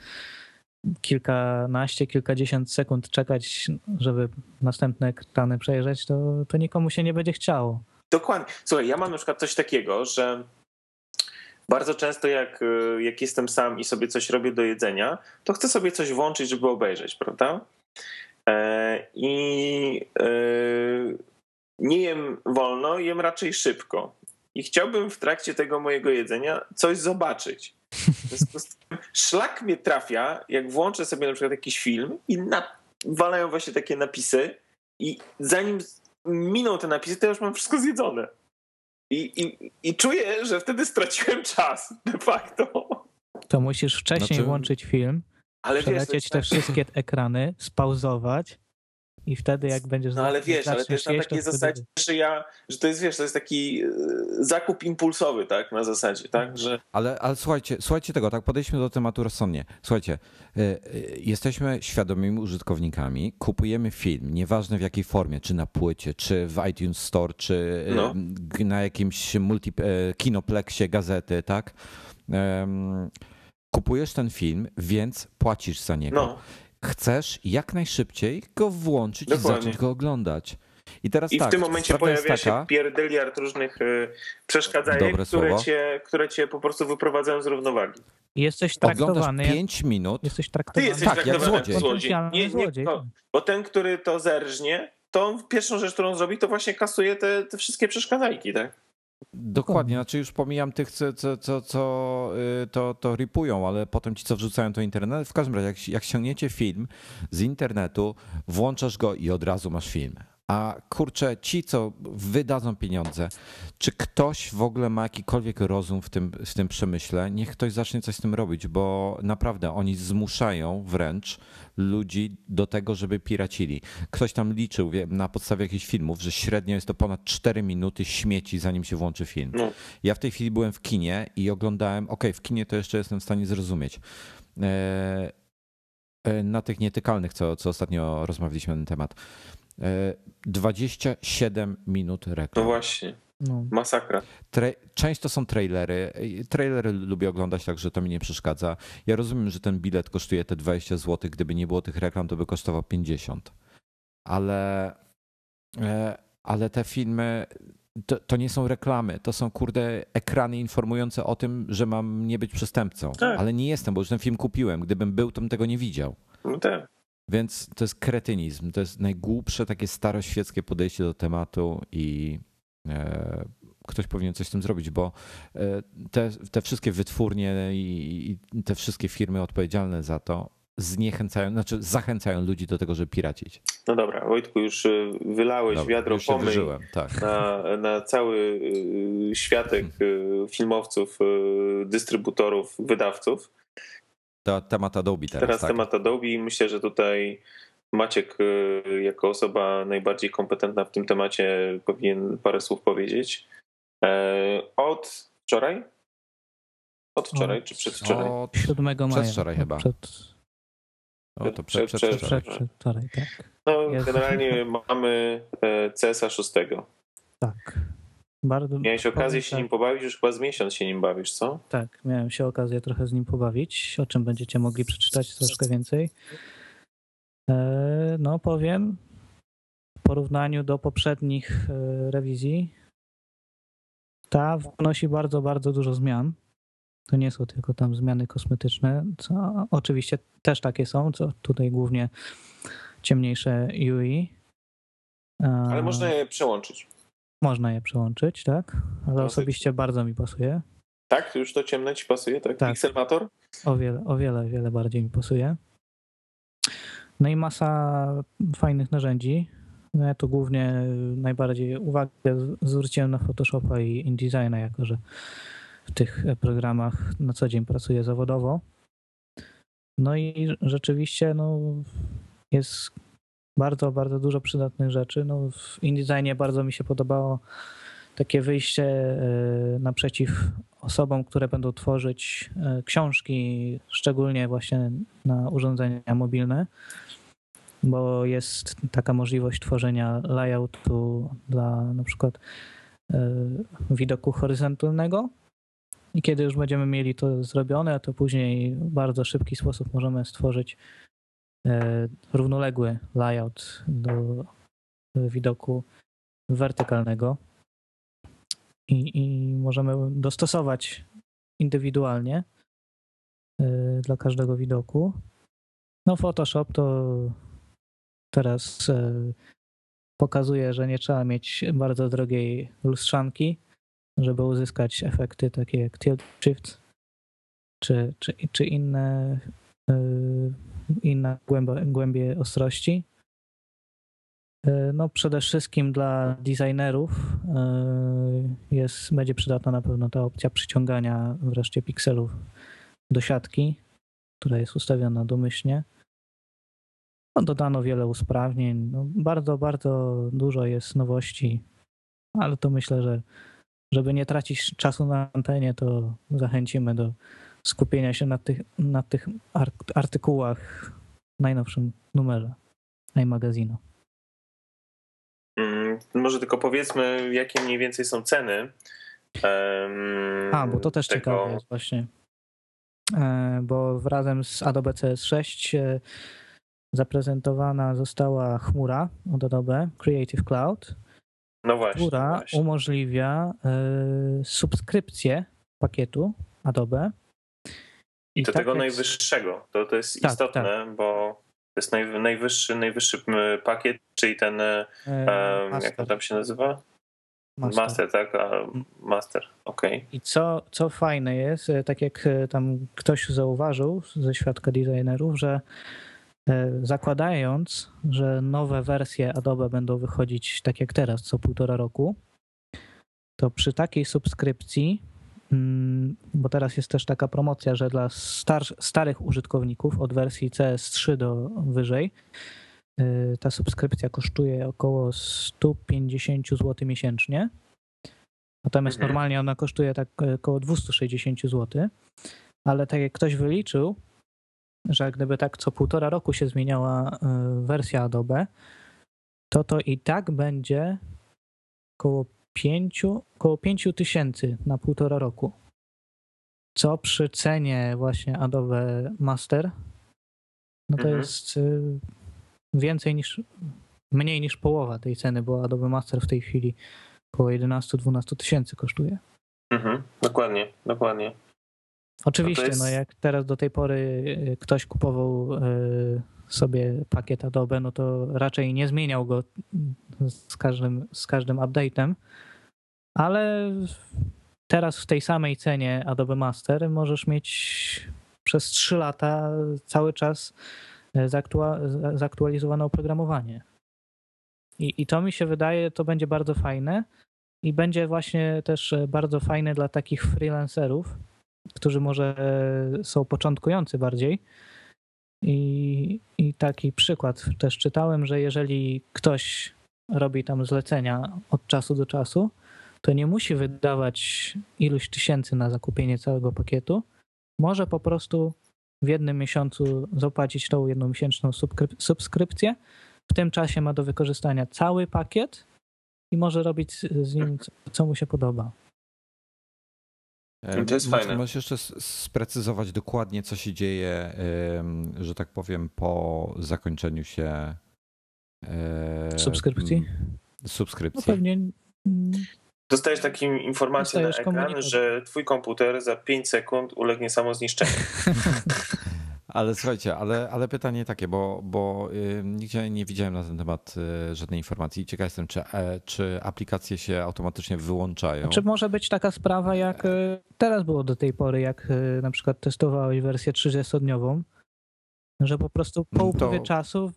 kilkanaście, kilkadziesiąt sekund czekać, żeby następne ekrany przejrzeć, to, to nikomu się nie będzie chciało. Dokładnie. Słuchaj, ja mam na przykład coś takiego, że bardzo często jak, jak jestem sam i sobie coś robię do jedzenia, to chcę sobie coś włączyć, żeby obejrzeć, prawda? E, I e, nie jem wolno, jem raczej szybko i chciałbym w trakcie tego mojego jedzenia coś zobaczyć. szlak mnie trafia, jak włączę sobie na przykład jakiś film i walają właśnie takie napisy i zanim miną te napisy, to ja już mam wszystko zjedzone. I, i, I czuję, że wtedy straciłem czas de facto. To musisz wcześniej znaczy... włączyć film, ale przelecieć wiesz, te tak... wszystkie ekrany, spauzować i wtedy jak będziesz... No ale wiesz, ale też na takiej zasadzie, że ja, że to jest, wiesz, to jest taki e, zakup impulsowy, tak, na zasadzie, tak, że... Ale, ale słuchajcie, słuchajcie tego, tak, podejdźmy do tematu rozsądnie. Słuchajcie, e, e, jesteśmy świadomymi użytkownikami, kupujemy film, nieważne w jakiej formie, czy na płycie, czy w iTunes Store, czy no. na jakimś multi, kinopleksie gazety, tak, kupujesz ten film, więc płacisz za niego. No. Chcesz jak najszybciej go włączyć Dokładnie. i zacząć go oglądać. I, teraz I tak, w tym momencie pojawia taka... się pierdyliard różnych y, przeszkadzajek, które cię, które cię po prostu wyprowadzają z równowagi. Jesteś traktowany. Oglądasz 5 minut. Jesteś traktowany. Ty jesteś tak, traktowany jak złodziej. złodziej. Nie, nie, to, bo ten, który to zerżnie, to pierwszą rzecz, którą zrobi, to właśnie kasuje te, te wszystkie przeszkadzajki, tak? Dokładnie, znaczy już pomijam tych, co, co, co, co y, to, to ripują, ale potem ci, co wrzucają to internet. W każdym razie, jak, jak ściągniecie film z internetu, włączasz go i od razu masz film. A kurczę, ci, co wydadzą pieniądze, czy ktoś w ogóle ma jakikolwiek rozum w tym, w tym przemyśle, niech ktoś zacznie coś z tym robić, bo naprawdę oni zmuszają wręcz ludzi do tego, żeby piracili. Ktoś tam liczył na podstawie jakichś filmów, że średnio jest to ponad 4 minuty śmieci, zanim się włączy film. No. Ja w tej chwili byłem w kinie i oglądałem, ok, w kinie to jeszcze jestem w stanie zrozumieć. E, e, na tych nietykalnych, co, co ostatnio rozmawialiśmy na ten temat 27 minut reklam. No właśnie. No. Masakra. Tra część to są trailery. Trailery lubię oglądać, także to mi nie przeszkadza. Ja rozumiem, że ten bilet kosztuje te 20 zł. Gdyby nie było tych reklam, to by kosztował 50. Ale, e, ale te filmy to, to, nie są reklamy, to są kurde ekrany informujące o tym, że mam nie być przestępcą. Tak. Ale nie jestem, bo już ten film kupiłem. Gdybym był, to bym tego nie widział. No tak. Więc to jest kretynizm, to jest najgłupsze takie staroświeckie podejście do tematu i e, ktoś powinien coś z tym zrobić, bo e, te, te wszystkie wytwórnie i, i, te wszystkie firmy odpowiedzialne za to zniechęcają, znaczy zachęcają ludzi do tego, żeby piracić. No dobra, Wojtku, już e, wylałeś dobra, wiadro pomyj tak. na, na cały światek filmowców, dystrybutorów, wydawców temat Adobe teraz. Teraz tak. temat Adobe i myślę, że tutaj Maciek y, jako osoba najbardziej kompetentna w tym temacie powinien parę słów powiedzieć. E, od wczoraj? Od wczoraj, czy przedwczoraj? Od 7 maja. Przedwczoraj chyba. Przed... O, to przed, przed, przed, przed, przed wczoraj, tak. No, generalnie mamy e, CSA 6. Tak. Bardzo Miałeś okazję się tak. nim pobawić, już chyba z miesiąc się nim bawisz, co? Tak, miałem się okazję trochę z nim pobawić, o czym będziecie mogli przeczytać troszkę więcej. E, no powiem, w porównaniu do poprzednich e, rewizji, ta wnosi bardzo, bardzo dużo zmian. To nie są tylko tam zmiany kosmetyczne, co oczywiście też takie są, co tutaj głównie ciemniejsze UI. Ale można je przełączyć. Można je przełączyć, tak? Ale osobiście bardzo mi pasuje. Tak? Już to ciemne ci pasuje, tak? tak. Pixelmator? O wiele, o wiele, wiele bardziej mi pasuje. No i masa fajnych narzędzi. No ja tu głównie najbardziej uwagę zwróciłem na Photoshopa i InDesigna, jako że w tych programach na co dzień pracuję zawodowo. No i rzeczywiście no, jest bardzo, bardzo dużo przydatnych rzeczy. No, w InDesignie bardzo mi się podobało takie wyjście e, naprzeciw osobom, które będą tworzyć e, książki, szczególnie właśnie na urządzenia mobilne, bo jest taka możliwość tworzenia layoutu dla na przykład e, widoku horyzontalnego. I kiedy już będziemy mieli to zrobione, to później w bardzo szybki sposób możemy stworzyć równoległy layout do widoku wertykalnego i, i możemy dostosować indywidualnie e, dla każdego widoku. No Photoshop to teraz e, pokazuje, że nie trzeba mieć bardzo drogiej lustrzanki, żeby uzyskać efekty takie jak tilt shift czy, czy, czy inne inna głębia, głębie ostrości. E, no przede wszystkim dla designerów e, jest, będzie przydatna na pewno ta opcja przyciągania wreszcie pikselów do siatki, która jest ustawiona domyślnie. no, dodano wiele usprawnień. No, bardzo, bardzo dużo jest nowości, ale to myślę, że żeby nie tracić czasu na antenie, to zachęcimy do skupienia się na tych, na tych artykułach w najnowszym numerze iMagazino. Hmm, może tylko powiedzmy, jakie mniej więcej są ceny. Um, A, bo to też tego... ciekawe jest właśnie. E, bo razem z Adobe CS6 e, zaprezentowana została chmura od Adobe, Creative Cloud, no właśnie, która właśnie. umożliwia y, subskrypcję pakietu Adobe. I to tak tego jak... najwyższego. To, to jest tak, istotne, tak. bo to jest naj, najwyższy, najwyższy pakiet, czyli ten, e, jak to tam się nazywa? Master, master tak? A, master, okej. Okay. I co, co fajne jest, e, tak jak e, tam ktoś zauważył ze świadka designerów, że E, zakładając, że nowe wersje Adobe będą wychodzić tak jak teraz, co półtora roku, to przy takiej subskrypcji, bo teraz jest też taka promocja, że dla star starych użytkowników od wersji CS3 do wyżej, e, ta subskrypcja kosztuje około 150 zł miesięcznie. Natomiast mhm. normalnie ona kosztuje tak e, około 260 zł. Ale tak jak ktoś wyliczył, że gdyby tak co półtora roku się zmieniała y, wersja Adobe, to to i tak będzie około 5, około 5 tysięcy na półtora roku. Co przy cenie właśnie Adobe Master, no to mhm. jest y, więcej niż, mniej niż połowa tej ceny, bo Adobe Master w tej chwili około 11-12 tysięcy kosztuje. Mhm, dokładnie, dokładnie. Oczywiście, no, jest... no jak teraz do tej pory y, ktoś kupował y, sobie pakiet Adobe, no to raczej nie zmieniał go z każdym, z każdym update'em, ale teraz w tej samej cenie Adobe Master możesz mieć przez 3 lata cały czas y, zaktualizowane oprogramowanie. I, I to mi się wydaje, to będzie bardzo fajne i będzie właśnie też bardzo fajne dla takich freelancerów, którzy może są początkujący bardziej. I, I taki przykład też czytałem, że jeżeli ktoś robi tam zlecenia od czasu do czasu, to nie musi wydawać iluś tysięcy na zakupienie całego pakietu. Może po prostu w jednym miesiącu zapłacić tą jednomiesięczną subskrypcję. W tym czasie ma do wykorzystania cały pakiet i może robić z nim co mu się podoba. I to jest fajne. Możesz jeszcze sprecyzować dokładnie, co się dzieje, że tak powiem, po zakończeniu się subskrypcji? Subskrypcji. No pewnie. Dostajesz taką informację Dostajesz na ekran, że twój komputer za 5 sekund ulegnie samozniszczeniu. (laughs) Ale słuchajcie, ale, ale pytanie takie, bo, bo y, nigdzie nie widziałem na ten temat y, żadnej informacji. Ciekaw jestem, czy, e, czy aplikacje się automatycznie wyłączają. Czy może być taka sprawa, jak y, teraz było do tej pory, jak na przykład testowałeś wersję 30-dniową, że po prostu po mm, upływie to... czasu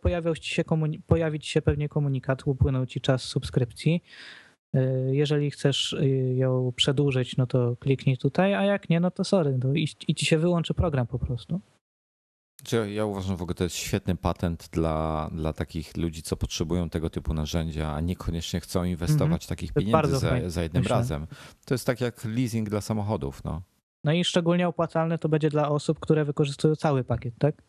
pojawił ci się pojawi ci się pewnie komunikat, upłynął ci czas subskrypcji. Jeżeli chcesz ją przedłużyć, no to kliknij tutaj, a jak nie, no to sorry, to i, i ci się wyłączy program po prostu. Ja uważam w ogóle, to jest świetny patent dla, dla takich ludzi, co potrzebują tego typu narzędzia, a niekoniecznie chcą inwestować mm-hmm. takich pieniędzy za, za, jednym myślę. razem. To jest tak jak leasing dla samochodów. No. no i szczególnie opłacalne to będzie dla osób, które wykorzystują cały pakiet, tak?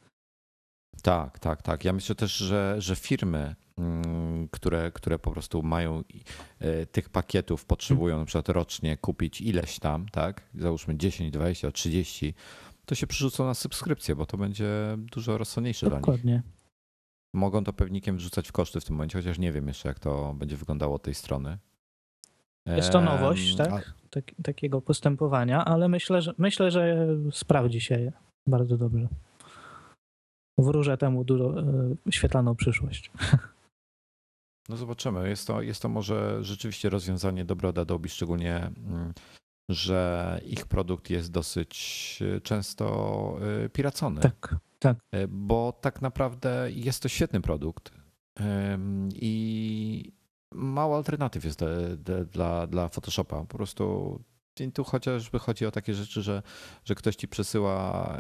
Tak, tak, tak. Ja myślę też, że, że firmy, mm, które, które po prostu mają e, tych pakietów, potrzebują na przykład rocznie kupić ileś tam, tak? Załóżmy 10, 20, 30 to się przerzucą na subskrypcję, bo to będzie dużo rozsądniejsze Dokładnie. dla nich. Mogą to pewnikiem wrzucać w koszty w tym momencie, chociaż nie wiem jeszcze, jak to będzie wyglądało od tej strony. Jest to nowość, tak? A... tak? Takiego postępowania, ale myślę, że myślę, że sprawdzi się bardzo dobrze. Wróżę temu dużo e, świetlaną przyszłość. No zobaczymy. Jest to, jest to może rzeczywiście rozwiązanie dobre od Adobe, szczególnie mm, że ich produkt jest dosyć e, często e, piracony. Tak, tak. E, bo tak naprawdę jest to świetny produkt i mało alternatyw jest dla, dla, Photoshopa. Po prostu tu chociażby chodzi o takie rzeczy, że, że ktoś ci przesyła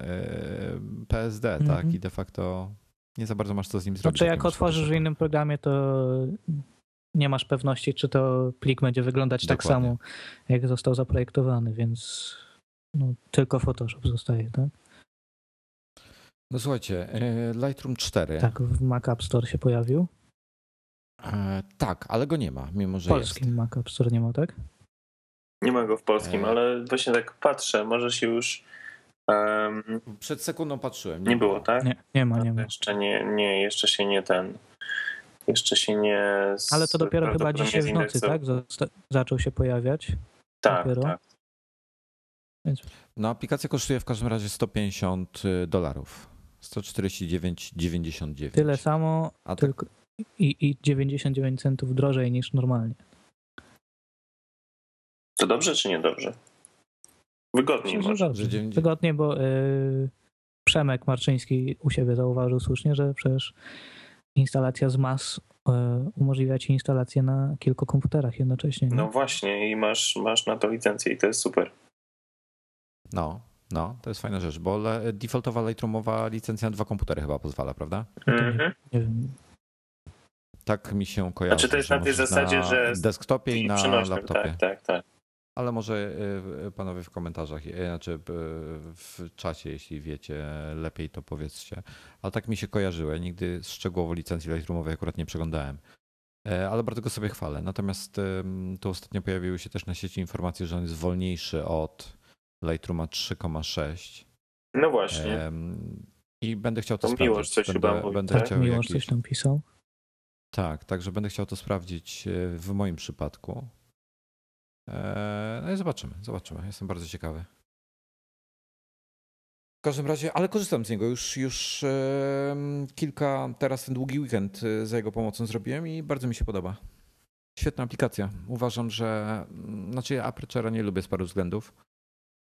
PSD, mm -hmm. tak? Mhm. I de facto nie za bardzo masz co z nim zrobić. Znaczy jak otworzysz w innym programie, to nie masz pewności, czy to plik będzie wyglądać tak Dokładnie. tak samo, jak został zaprojektowany, więc no, tylko Photoshop zostaje, tak? No słuchajcie, e, Lightroom 4. Tak, w Mac App Store się pojawił. E, tak, ale go nie ma, mimo że w polskim jest. Mac App Store nie ma, tak? Nie ma go w polskim, e... ale właśnie tak patrzę, może się już um... Przed sekundą patrzyłem. Nie, nie było, tak? Nie, nie ma, nie ma. Jeszcze nie, nie, jeszcze się nie ten jeszcze się nie. Ale to dopiero chyba dzisiaj w nocy, tak? Zaczął się pojawiać. Tak, dopiero. tak. Więc... No, aplikacja kosztuje w każdym razie 150 y, dolarów. 149,99. Tyle samo, A tylko i, i 99 centów drożej niż normalnie. To dobrze czy niedobrze? Wygodniej może. Dobrze. Wygodnie, bo yy, Przemek Marczyński u siebie zauważył słusznie, że przecież instalacja z MAS e, umożliwia ci instalację na kilku komputerach jednocześnie. Nie? No właśnie i masz, masz na to licencję i to jest super. No, no, to jest fajna rzecz, bo defaultowa Lightroomowa licencja na dwa komputery chyba pozwala, prawda? Mhm. Tak mi się kojarzy. Znaczy to jest na tej zasadzie, że... desktopie i na laptopie. Tak, tak, tak. Ale może y, panowie w komentarzach, y, znaczy w czacie, jeśli wiecie lepiej, to powiedzcie. Ale tak mi się kojarzyło. Nigdy szczegółowo licencji Lightroomowej akurat nie przeglądałem. E, ale bardzo go sobie chwalę. Natomiast tu ostatnio pojawiły się też na sieci informacje, że on jest wolniejszy od Lightrooma 3,6. No właśnie. I będę chciał to, to sprawdzić. Miłość coś będę, chyba będę tak? chciał Miłość jakiś... coś tam pisał? Tak, także będę chciał to sprawdzić w moim przypadku. Eee, no i zobaczymy, zobaczymy. Jestem bardzo ciekawy. W każdym razie, ale korzystam z niego już, już kilka, teraz ten długi weekend e, za jego pomocą zrobiłem i bardzo mi się podoba. Świetna aplikacja. Uważam, że, mm, znaczy ja Aperture'a nie lubię z paru względów.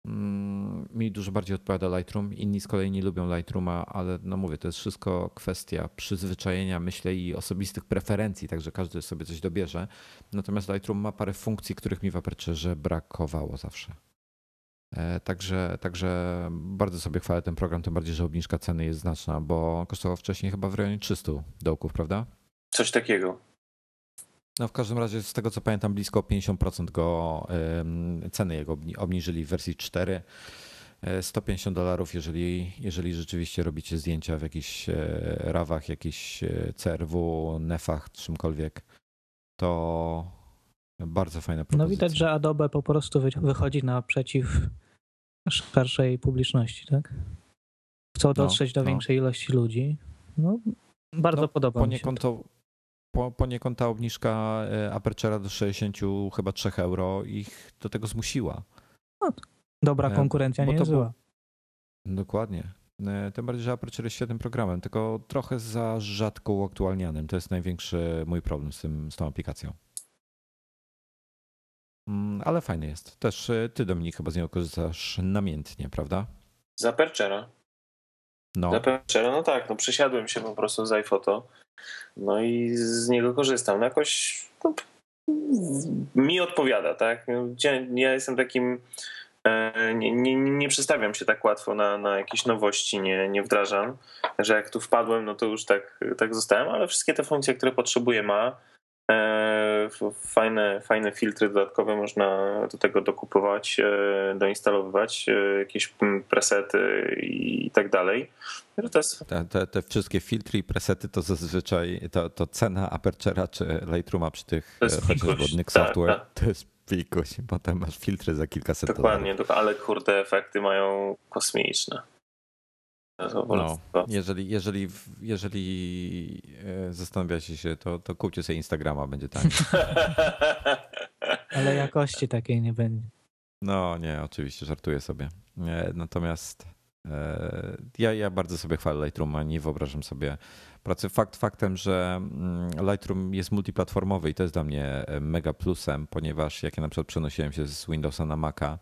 Mm, mi dużo bardziej odpowiada Lightroom. Inni z kolei nie lubią Lightrooma, ale no mówię, to jest wszystko kwestia przyzwyczajenia, myślę, i osobistych preferencji, także każdy sobie coś dobierze. Natomiast Lightroom ma parę funkcji, których mi w Aperture brakowało zawsze. E, także, także bardzo sobie chwalę ten program, tym bardziej, że obniżka ceny jest znaczna, bo kosztował wcześniej chyba w rejonie 300 dołków, prawda? Coś takiego. No w każdym razie z tego co pamiętam blisko 50% go ceny jego obniżyli w wersji 4. 150 e, dolarów, jeżeli, jeżeli rzeczywiście robicie zdjęcia w jakichś e, rawach, jakichś e, CRW, nefach, czymkolwiek, to bardzo fajne propozycje. No widać, że Adobe po prostu wychodzi naprzeciw szerszej publiczności, tak? Chcą no, dotrzeć no, do no. większej ilości ludzi. No, bardzo no, podoba mi się. To po, poniekąd ta obniżka e, Aperture'a do 60 chyba 3 euro ich do tego zmusiła. No, dobra e, konkurencja nie zła. Dokładnie. E, tym bardziej, że Aperture jest świetnym programem, tylko trochę za rzadko uaktualnianym. To jest największy mój problem z, tym, z tą aplikacją. Mm, ale fajny jest. Też ty, Dominik, chyba z niego korzystasz namiętnie, prawda? Z Aperture'a. No. Z Aperture'a, no tak. No przesiadłem się po prostu z iPhoto no i z niego korzystam. No jakoś no, mi odpowiada, tak? Ja jestem takim. E, nie, nie, nie przestawiam się tak łatwo na, na jakieś nowości, nie, nie wdrażam. Że jak tu wpadłem, no to już tak, tak zostałem, ale wszystkie te funkcje, które potrzebuję ma. E, fajne, fajne filtry dodatkowe można do tego dokupować, e, doinstalowywać, e, jakieś presety i tak dalej. Te, te, te, wszystkie filtry i presety to zazwyczaj to, to cena Aperture'a czy Lightrooma przy tych chociażby od Software tak, tak. to jest pikuś, potem masz filtry za kilkaset Dokładnie, dolarów. ale kurde efekty mają kosmiczne. No, jeżeli, jeżeli, jeżeli e, zastanawiacie się, to, to kupcie sobie Instagrama, będzie tak. (laughs) Ale jakości takiej nie będzie. No nie, oczywiście, żartuję sobie. Natomiast e, ja, ja bardzo sobie chwalę Lightrooma, nie wyobrażam sobie pracy. Fakt faktem, że mm, Lightroom jest multiplatformowy i to jest dla mnie e, mega plusem, ponieważ jak ja na przykład przenosiłem się z Windowsa na Maca,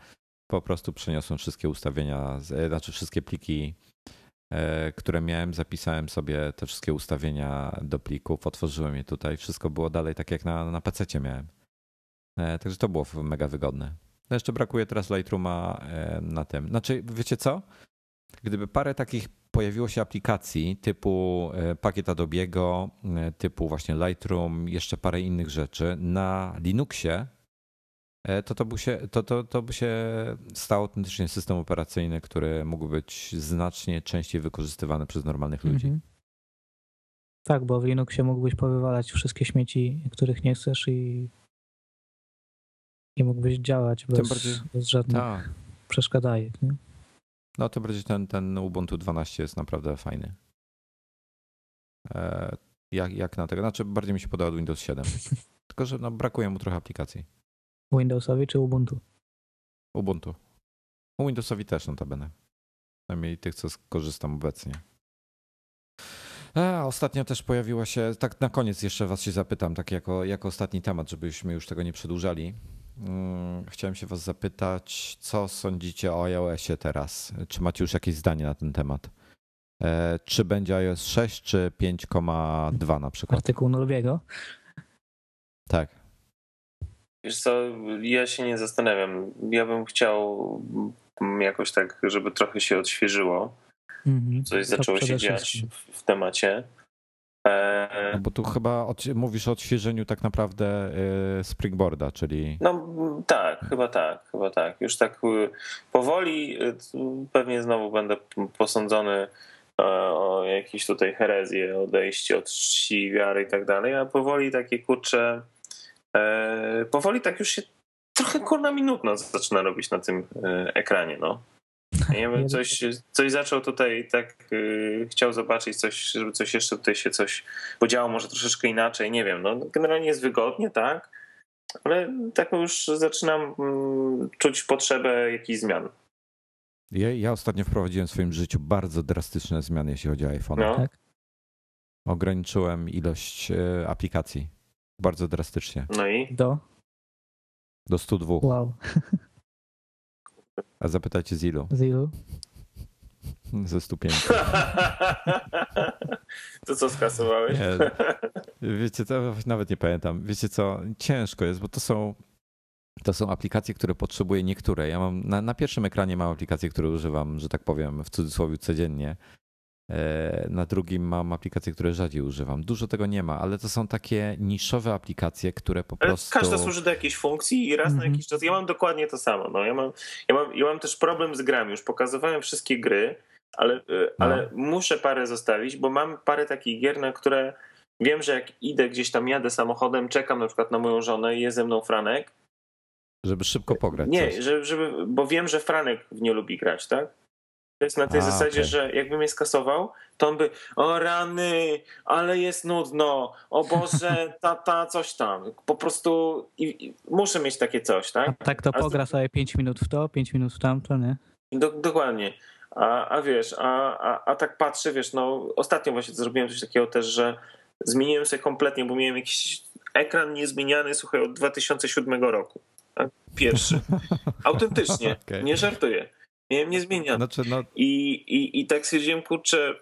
po prostu przeniosłem wszystkie ustawienia, znaczy wszystkie pliki E, które miałem, zapisałem sobie te wszystkie ustawienia do plików, otworzyłem je tutaj, wszystko było dalej tak jak na, na PC miałem. E, także to było mega wygodne. No jeszcze brakuje teraz Lightrooma e, na tym. Znaczy, wiecie co? gdyby parę takich pojawiło się aplikacji typu e, pakiet Adobe'ego, e, typu właśnie Lightroom, jeszcze parę innych rzeczy na Linuxie, e, to to by się, to, to, to by się stał autentycznie system operacyjny, który mógł być znacznie częściej wykorzystywany przez normalnych ludzi. Mhm. Tak, bo w Linuxie mógłbyś powywalać wszystkie śmieci, których nie chcesz i, i mógłbyś działać bez, bardziej, bez żadnych tak. przeszkadzajek. Nie? No to bardziej ten, ten Ubuntu 12 jest naprawdę fajny. E, jak, jak na tego? Znaczy bardziej mi się podoba Windows 7. (laughs) Tylko, że no, brakuje mu trochę aplikacji. Windowsowi czy Ubuntu? Ubuntu. Windowsowi też notabene. Przynajmniej tych, co korzystam obecnie. A, ostatnio też pojawiła się, tak na koniec jeszcze was się zapytam, tak jako, jako ostatni temat, żebyśmy już tego nie przedłużali. Mm, chciałem się was zapytać, co sądzicie o iOSie teraz? Czy macie już jakieś zdanie na ten temat? E, czy będzie iOS 6 czy 5,2 na przykład? Artykuł Norbiego? Tak. Wiesz co, ja się nie zastanawiam. Ja bym chciał jakoś tak, żeby trochę się odświeżyło. Mhm. Coś zaczęło się dziać w, w temacie. E, no bo tu chyba od, mówisz o odświeżeniu tak naprawdę e, Springboarda, czyli. No tak, chyba tak, chyba tak. Już tak y, powoli, y, pewnie znowu będę posądzony e, o jakieś tutaj herezje, odejście od czci, wiary i tak dalej, a powoli takie kurcze, powoli tak już się trochę kurna minutno zaczyna robić na tym ekranie, no. Nie wiem, coś, coś zaczął tutaj tak, yy, chciał zobaczyć coś, żeby coś jeszcze tutaj się coś podziało, może troszeczkę inaczej, nie wiem. No, generalnie jest wygodnie, tak, ale tak już zaczynam mm, czuć potrzebę jakichś zmian. Ja, ja ostatnio wprowadziłem w swoim życiu bardzo drastyczne zmiany, jeśli chodzi o iPhone. No. Tak? Ograniczyłem ilość aplikacji bardzo drastycznie. No i? Do? Do 102. Wow. A zapytajcie z ilu? Z ilu? Ze 105. to co skasowałeś? Nie, wiecie co, nawet nie pamiętam. Wiecie co, ciężko jest, bo to są to są aplikacje, które potrzebuję niektóre. Ja mam na, na pierwszym ekranie mam aplikacje, które używam, że tak powiem, w cudzysłowie codziennie. E, na drugim mam aplikacje, które rzadziej używam. Dużo tego nie ma, ale to są takie niszowe aplikacje, które po prostu. Każda służy do jakiejś funkcji i raz mm -hmm. na mhm. jakiś czas. Ja mam dokładnie to samo. No, ja, mam, ja, mam, ja mam też problem z grami. Już pokazywałem wszystkie gry, ale, e, no. ale muszę parę zostawić, bo mam parę takich gier, na które wiem, że jak idę gdzieś tam, jadę samochodem, czekam na przykład na moją żonę i jest ze mną Franek. Żeby szybko pograć. Nie, żeby, żeby, bo wiem, że Franek w nie lubi grać, tak? To jest na tej A, zasadzie, okay. że jakbym je skasował, to on by, o rany, ale jest nudno, o Boże, (laughs) tata, coś tam. Po prostu i, i muszę mieć takie coś, tak? A tak to a pogra sobie 5 minut w to, 5 minut w tamto, nie? Do, dokładnie. A, a wiesz, a, a, a tak patrzę, wiesz, no ostatnio właśnie zrobiłem coś takiego też, że zmieniłem sobie kompletnie, bo miałem jakiś ekran niezmieniany, słuchaj, od 2007 roku. Tak? Pierwszy. (laughs) Autentycznie, okay. nie żartuję. Miałem niezmieniony. Znaczy, no... I, i, I tak stwierdziłem, kurczę,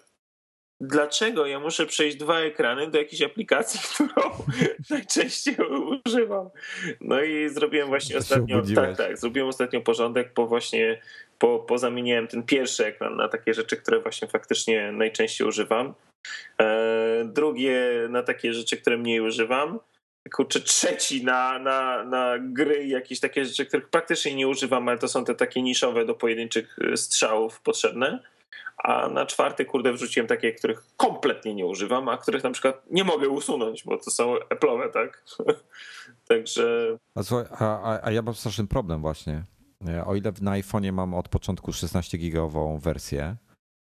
dlaczego ja muszę przejść dwa ekrany do jakiejś aplikacji, (laughs) którą (laughs) najczęściej używam. No i zrobiłem właśnie ostatnio, tak, tak, zrobiłem ostatnio porządek, po właśnie, po, po zamieniłem ten pierwszy ekran na takie rzeczy, które właśnie faktycznie najczęściej używam. E, drugie na takie rzeczy, które mniej używam kurczę, trzeci na, na, na gry i jakieś takie rzeczy, których praktycznie nie używam, ale to są te takie niszowe do pojedynczych y, strzałów potrzebne. A na czwarty, kurde, wrzuciłem takie, których kompletnie nie używam, a których na przykład nie mogę usunąć, bo to są Apple'owe, tak? (laughs) Także... A, słuchaj, a, a ja mam straszny problem właśnie. E, o ile na iPhone'ie mam od początku 16 gigową wersję,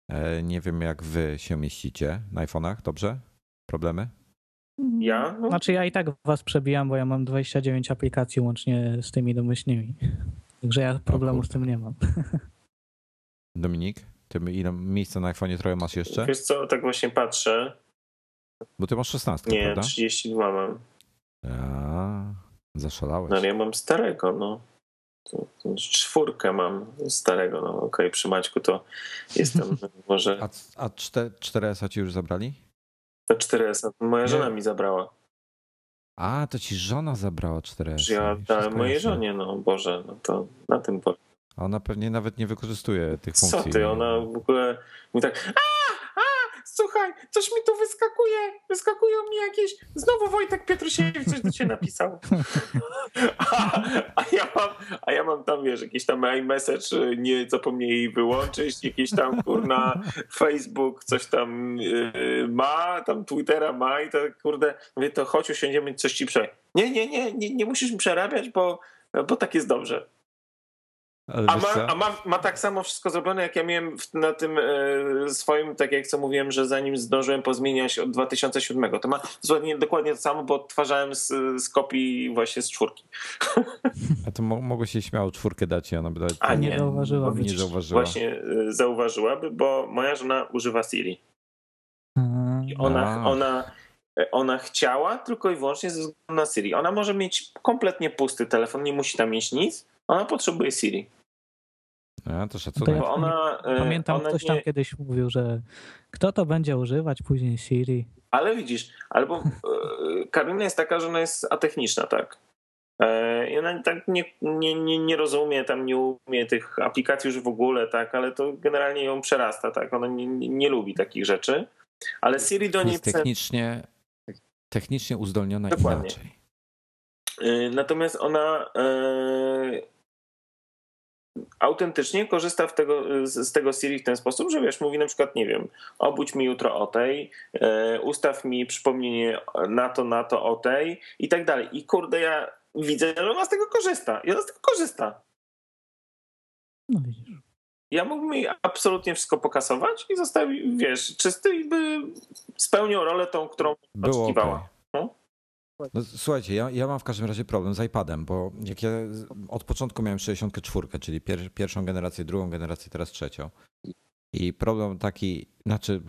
e, nie wiem jak wy się mieścicie na iPhone'ach, dobrze? Problemy? Ja? No. Znaczy ja i tak was przebijam, bo ja mam 29 aplikacji łącznie z tymi domyślnymi. Także ja problemu z tym nie mam. (laughs) Dominik, ty ile miejsca na iPhone'ie trochę masz jeszcze? Wiesz co, tak właśnie patrzę. Bo ty masz 16, nie, prawda? 32 mam. A, zaszalałeś. No ale ja mam starego, no. Czwórkę mam starego, no okej, okay, przy Maćku to jestem (laughs) może... A, a 4S ci już zabrali? To 4S. Moja żona mi zabrała. A, to ci żona zabrała 4S. Ja dałem mojej żonie, no Boże, no to na tym po. Ona pewnie nawet nie wykorzystuje tych funkcji. Co ty, ona w ogóle mówi tak, a, słuchaj, coś mi tu wyskakuje, wyskakują mi jakieś, znowu Wojtek Pietrusiewicz coś do ciebie napisał. (laughs) A, a, ja mam, a ja mam tam, wiesz, jakiś tam iMessage, nie zapomnij wyłączyć, jakiś tam, kurna, Facebook coś tam yy, ma, tam Twittera ma i to, kurde, mówię, to chodź usiądziemy, coś ci przerabiać. Nie, nie, nie, nie, nie musisz mi przerabiać, bo, bo tak jest dobrze. A, ma, a ma, ma, tak samo wszystko zrobione, jak ja miałem na tym e, swoim, tak jak co mówiłem, że zanim zdążyłem pozmieniać od 2007, to ma dokładnie, dokładnie to samo, bo odtwarzałem z, z kopii właśnie z czwórki. A to mo mogło się śmiało czwórkę dać i ona by dać. A nie, nie zauważyłaby. Nie zauważyła. Właśnie e, zauważyłaby, bo moja żona używa Siri. I ona, ona, ona chciała tylko i wyłącznie ze względu na Siri. Ona może mieć kompletnie pusty telefon, nie musi tam mieć nic. Ona potrzebuje Siri. Ja to szacunek. To ona, e, Pamiętam, ona ktoś nie... tam kiedyś mówił, że kto to będzie używać później Siri. Ale widzisz, albo e, Karolina jest taka, że ona jest atechniczna, tak? E, I ona tak nie, nie, nie, nie rozumie, tam nie umie tych aplikacji już w ogóle, tak, ale to generalnie ją przerasta, tak? Ona nie, nie, nie lubi takich rzeczy. Ale Siri do niej. Jest technicznie, technicznie uzdolniona Dokładnie. inaczej. Natomiast ona autentycznie korzysta tego, z tego Siri w ten sposób, że wiesz, mówi na przykład, nie wiem, obudź mi jutro o tej, e, ustaw mi przypomnienie na to, na to, o tej i tak dalej. I kurde, ja widzę, że ona z tego korzysta. I ona z tego korzysta. No widzisz. Ja mógłbym jej absolutnie wszystko pokasować i zostawić, wiesz, czysty i by spełnił rolę tą, którą Było oczekiwała. Okay. No? No, słuchajcie, ja, ja mam w każdym razie problem z iPadem, bo jak ja od początku miałem 64, czyli pier, pierwszą generację, drugą generację, teraz trzecią. I problem taki, znaczy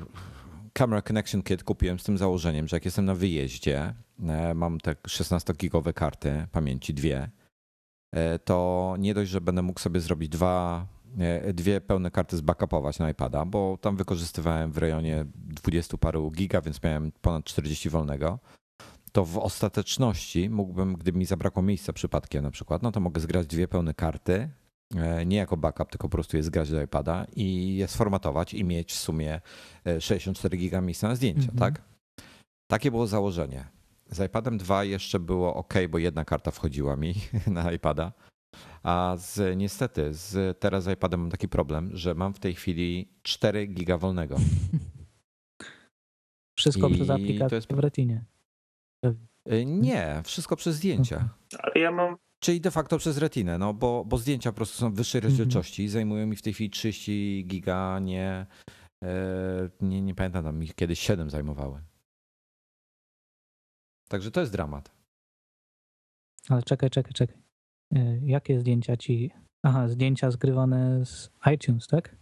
Camera Connection Kit kupiłem z tym założeniem, że jak jestem na wyjeździe, e, mam te 16-gigowe karty pamięci, dwie, e, to nie dość, że będę mógł sobie zrobić dwa, e, dwie pełne karty zbackupować na iPada, bo tam wykorzystywałem w rejonie 20 paru giga, więc miałem ponad 40 wolnego to w ostateczności mógłbym, gdyby mi zabrakło miejsca przypadkiem na przykład, no to mogę zgrać dwie pełne karty, e, nie jako backup, tylko po prostu je zgrać do iPada i je sformatować i mieć w sumie 64 e, giga miejsca na zdjęcia, mhm. tak? Takie było założenie. Z iPadem 2 jeszcze było ok, bo jedna karta wchodziła mi (laughs) na iPada. A z, niestety, z, teraz z iPadem mam taki problem, że mam w tej chwili 4 giga wolnego. (laughs) Wszystko I przez aplikację jest... w Retinie. Y, nie, wszystko przez zdjęcia. Ale ja mam. Czyli de facto przez retinę, no bo, bo zdjęcia po prostu są wyższej mhm. rozdzielczości i zajmują mi w tej chwili 30 giga, nie, e, nie, nie pamiętam, tam mi kiedyś 7 zajmowały. Także to jest dramat. Ale czekaj, czekaj, czekaj. E, jakie zdjęcia ci. Aha, zdjęcia zgrywane z iTunes, tak?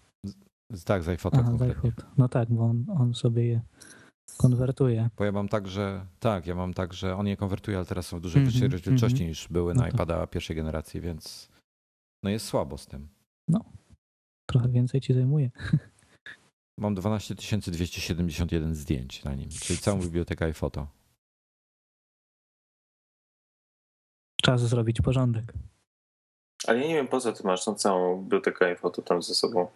Z, tak, z iPhoto. Aha, z iPhone. No tak, bo on, on sobie je konwertuje. Bo ja mam tak, że tak, ja mam tak, że on je konwertuje, ale teraz są w dużo mm -hmm, wyższej rozdzielczości mm -hmm. niż były no na iPada pierwszej generacji, więc no jest słabo z tym. No, trochę więcej ci zajmuje. (laughs) Mam 12 271 zdjęć na nim, czyli całą bibliotekę iPhoto. Czas zrobić porządek. Ale ja nie wiem, po co ty masz tą całą bibliotekę iPhoto tam ze sobą.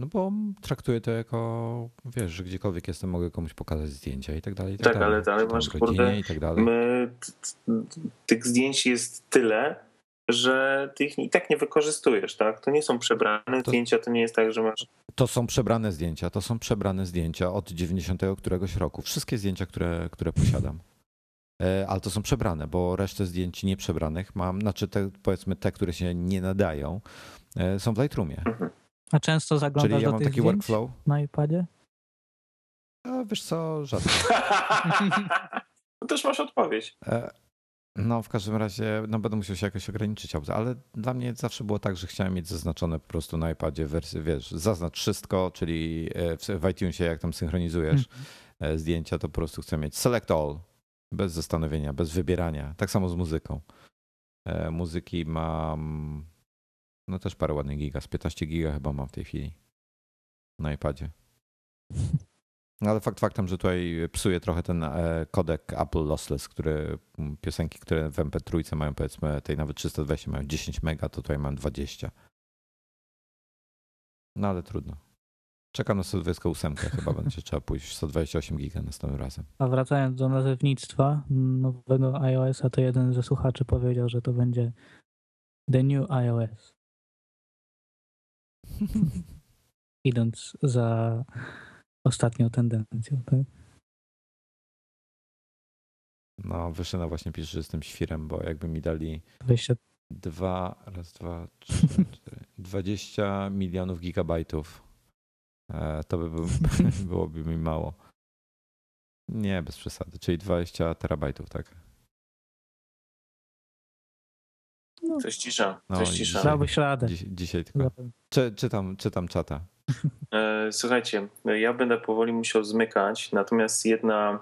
No bo traktuję to jako, wiesz, że gdziekolwiek jestem, mogę komuś pokazać zdjęcia i tak dalej. I tak, tak dalej. ale dalej masz kurde, i tak dalej. My, tych zdjęć jest tyle, że ty ich i tak nie wykorzystujesz, tak? To nie są przebrane to, zdjęcia, to nie jest tak, że masz... To są przebrane zdjęcia, to są przebrane zdjęcia od 90 któregoś roku. Wszystkie zdjęcia, które, które posiadam. E, ale to są przebrane, bo resztę zdjęć nieprzebranych mam, znaczy te, powiedzmy te, które się nie nadają, e, są w Lightroomie. Mhm. A często zaglądasz Czyli ja do mam tych taki workflow na iPadzie? A wiesz co, rzadko. (laughs) no też masz odpowiedź. E, no w każdym razie no będę musiał się jakoś ograniczyć, ale dla mnie zawsze było tak, że chciałem mieć zaznaczone po prostu na iPadzie wersję, wiesz, zaznacz wszystko, czyli e, w iTunesie jak tam synchronizujesz mm. zdjęcia, to po prostu chcę mieć select all, bez zastanowienia, bez wybierania. Tak samo z muzyką. Muzyki mam no też parę ładnych giga. Z 15 giga chyba mam w tej chwili na iPadzie. No (laughs) ale fakt faktem, że tutaj psuje trochę ten e, kodek Apple Lossless, który piosenki, które w MP3 mają powiedzmy tej nawet 320 mają 10 mega, to tutaj mam 20. No ale trudno. Czekam na 128, (laughs) chyba będzie trzeba pójść 128 giga następnym razem. A wracając do nazewnictwa nowego iOS-a, to jeden ze słuchaczy powiedział, że to będzie The New iOS. (laughs) Idąc za ostatnią tendencją, tak? No, Wyszyna właśnie pisze, że jestem świrem, bo jakby mi dali 20... dwa, raz, dwa, trzy, (laughs) cztery, 20 milionów gigabajtów, e, to by (laughs) byłoby mi mało. Nie, bez przesady, czyli 20 terabajtów, tak? No. Coś cisza, no, coś cisza. Dałbyś radę. Dziś, dzisiaj tylko. Czy, czytam, czytam czata. E, słuchajcie, ja będę powoli musiał zmykać, natomiast jedna,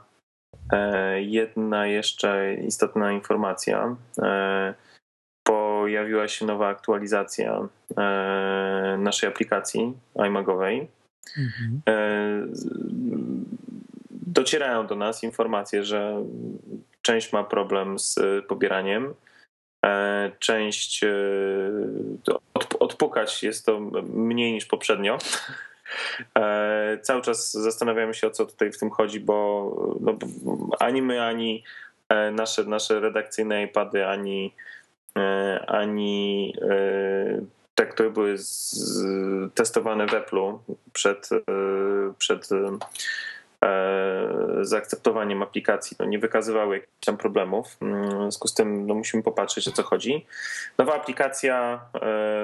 e, jedna jeszcze istotna informacja. E, pojawiła się nowa aktualizacja naszej aplikacji iMagowej. Mhm. Docierają do nas informacje, że część ma problem z pobieraniem. Część odpukać jest to mniej niż poprzednio. E, cały czas zastanawiamy się, o co tutaj w tym chodzi, bo no, ani my, ani e, nasze, nasze redakcyjne iPady, ani, e, ani te, które były z, testowane w Apple'u przed, przed zaakceptowaniem aplikacji, no nie wykazywały jakichś tam problemów. Mm, w związku z tym no musimy popatrzeć o co chodzi. Nowa aplikacja,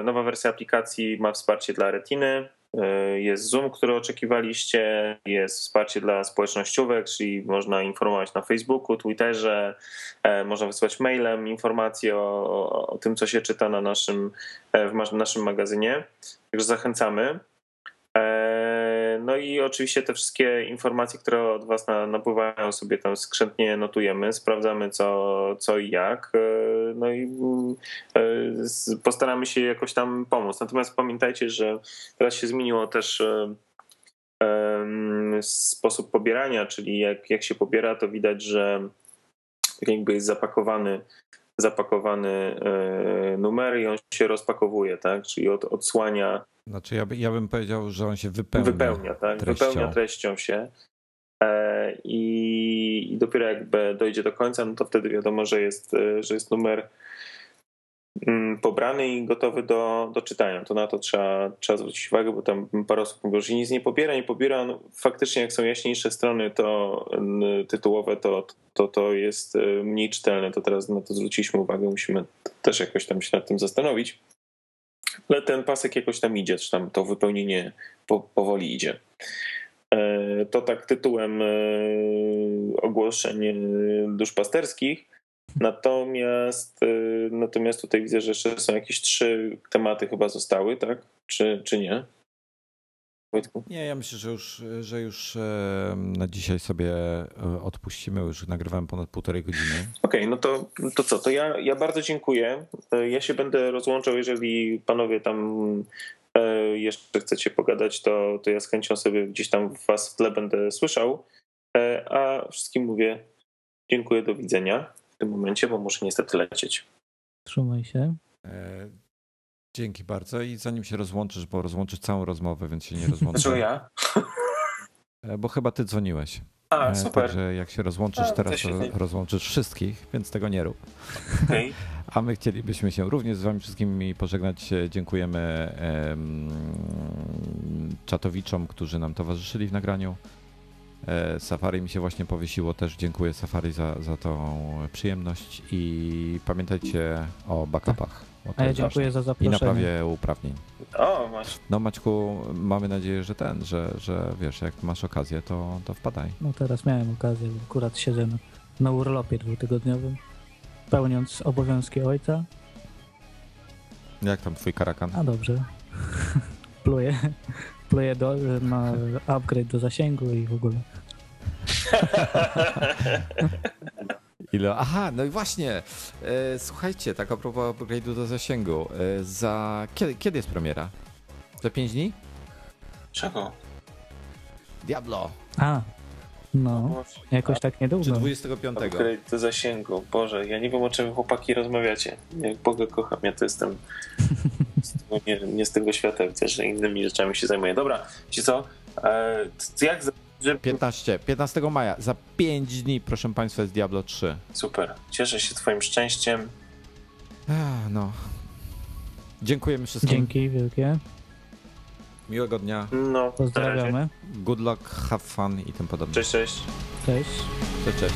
nowa wersja aplikacji ma wsparcie dla Retiny, E, jest Zoom, który oczekiwaliście, jest wsparcie dla społecznościówek, czyli można informować na Facebooku, Twitterze, e, można wysłać mailem informacje o, o tym, co się czyta na naszym, e, w naszym magazynie. Także zachęcamy. No i oczywiście te wszystkie informacje, które od Was napływają, sobie tam skrzętnie notujemy, sprawdzamy co, co i jak. E, no i e, postaramy się jakoś tam pomóc. Natomiast pamiętajcie, że teraz się zmieniło też e, sposób pobierania, czyli jak, jak się pobiera, to widać, że tak jakby jest zapakowany zapakowany numer i on się rozpakowuje, tak? Czyli od, odsłania znaczy ja, by, ja bym powiedział, że on się wypełnia. Wypełnia, tak? Treścią. Wypełnia treścią się. E, I, I dopiero jakby dojdzie do końca, no to wtedy wiadomo, że jest, e, że jest numer pobrany i gotowy do, do czytania. To na to trzeba, trzeba zwrócić uwagę, bo tam parę osób mówi, że nic nie pobiera, nie pobiera. No, faktycznie jak są jaśniejsze strony to tytułowe, to, to to jest e, mniej czytelne. To teraz na to zwróciliśmy uwagę, musimy też jakoś tam się nad tym zastanowić ale ten pasek jakoś tam idzie, czy tam to wypełnienie po, powoli idzie. E, to tak tytułem e, ogłoszeń duszpasterskich. Natomiast, e, natomiast tutaj widzę, że jeszcze są jakieś trzy tematy chyba zostały, tak? Czy, czy nie? Wojtku? Nie, ja myślę, że już, że już na dzisiaj sobie e, odpuścimy. Już nagrywałem ponad półtorej godziny. Okej, okay, no to, to co? To ja, ja bardzo dziękuję. E, ja się będę rozłączał, jeżeli panowie tam e, jeszcze chcecie pogadać, to, to ja z chęcią sobie gdzieś tam was w tle będę słyszał. A wszystkim mówię dziękuję, do widzenia w tym momencie, bo muszę niestety lecieć. Trzymaj się. Dzięki bardzo i zanim się rozłączysz, bo rozłączysz całą rozmowę, więc się nie rozłączysz. Dlaczego ja? E, bo chyba ty dzwoniłeś. A, e, super. Także jak się rozłączysz A, teraz, to rozłączysz wszystkich, więc tego nie rób. Okay. (laughs) A my chcielibyśmy się również z wami wszystkimi pożegnać. Dziękujemy um, czatowiczom, którzy nam towarzyszyli w nagraniu. E, Safari mi się właśnie powiesiło, też dziękuję Safari za, za tą przyjemność i pamiętajcie o backupach. A ja dziękuję za zaproszenie. I naprawie uprawnień. O, masz. No Maćku, mamy nadzieję, że ten, że, że wiesz, jak masz okazję, to, to wpadaj. No teraz miałem okazję, bo akurat siedzę na, na urlopie dwutygodniowym, pełniąc obowiązki ojca. Jak tam twój karakan? A dobrze. (laughs) pluje, pluje do, ma upgrade do zasięgu i w ogóle. (laughs) Ile? Aha, no i właśnie. E, słuchajcie, tak a propos upgrade'u do zasięgu. E, za kiedy, kiedy jest premiera? Za 5 dni? Czego? Diablo. A, no, jakoś tak niedługo. Czy 25. Upgrade do zasięgu. Boże, ja nie wiem o czym chłopaki rozmawiacie. Jak Boga kocham, ja to jestem (laughs) nie, nie, z tego świata, widzę, że innymi rzeczami się zajmuję. Dobra, ci co? E, jak... Że... 15, 15 maja, za 5 dni, proszę Państwa, jest Diablo 3. Super, cieszę się Twoim szczęściem. A, no. Dziękujemy wszystkim. Dzięki wielkie. Miłego dnia. No, Pozdrawiamy. Good luck, have fun i tym podobne. Cześć, cześć. Cześć. Cześć, cześć.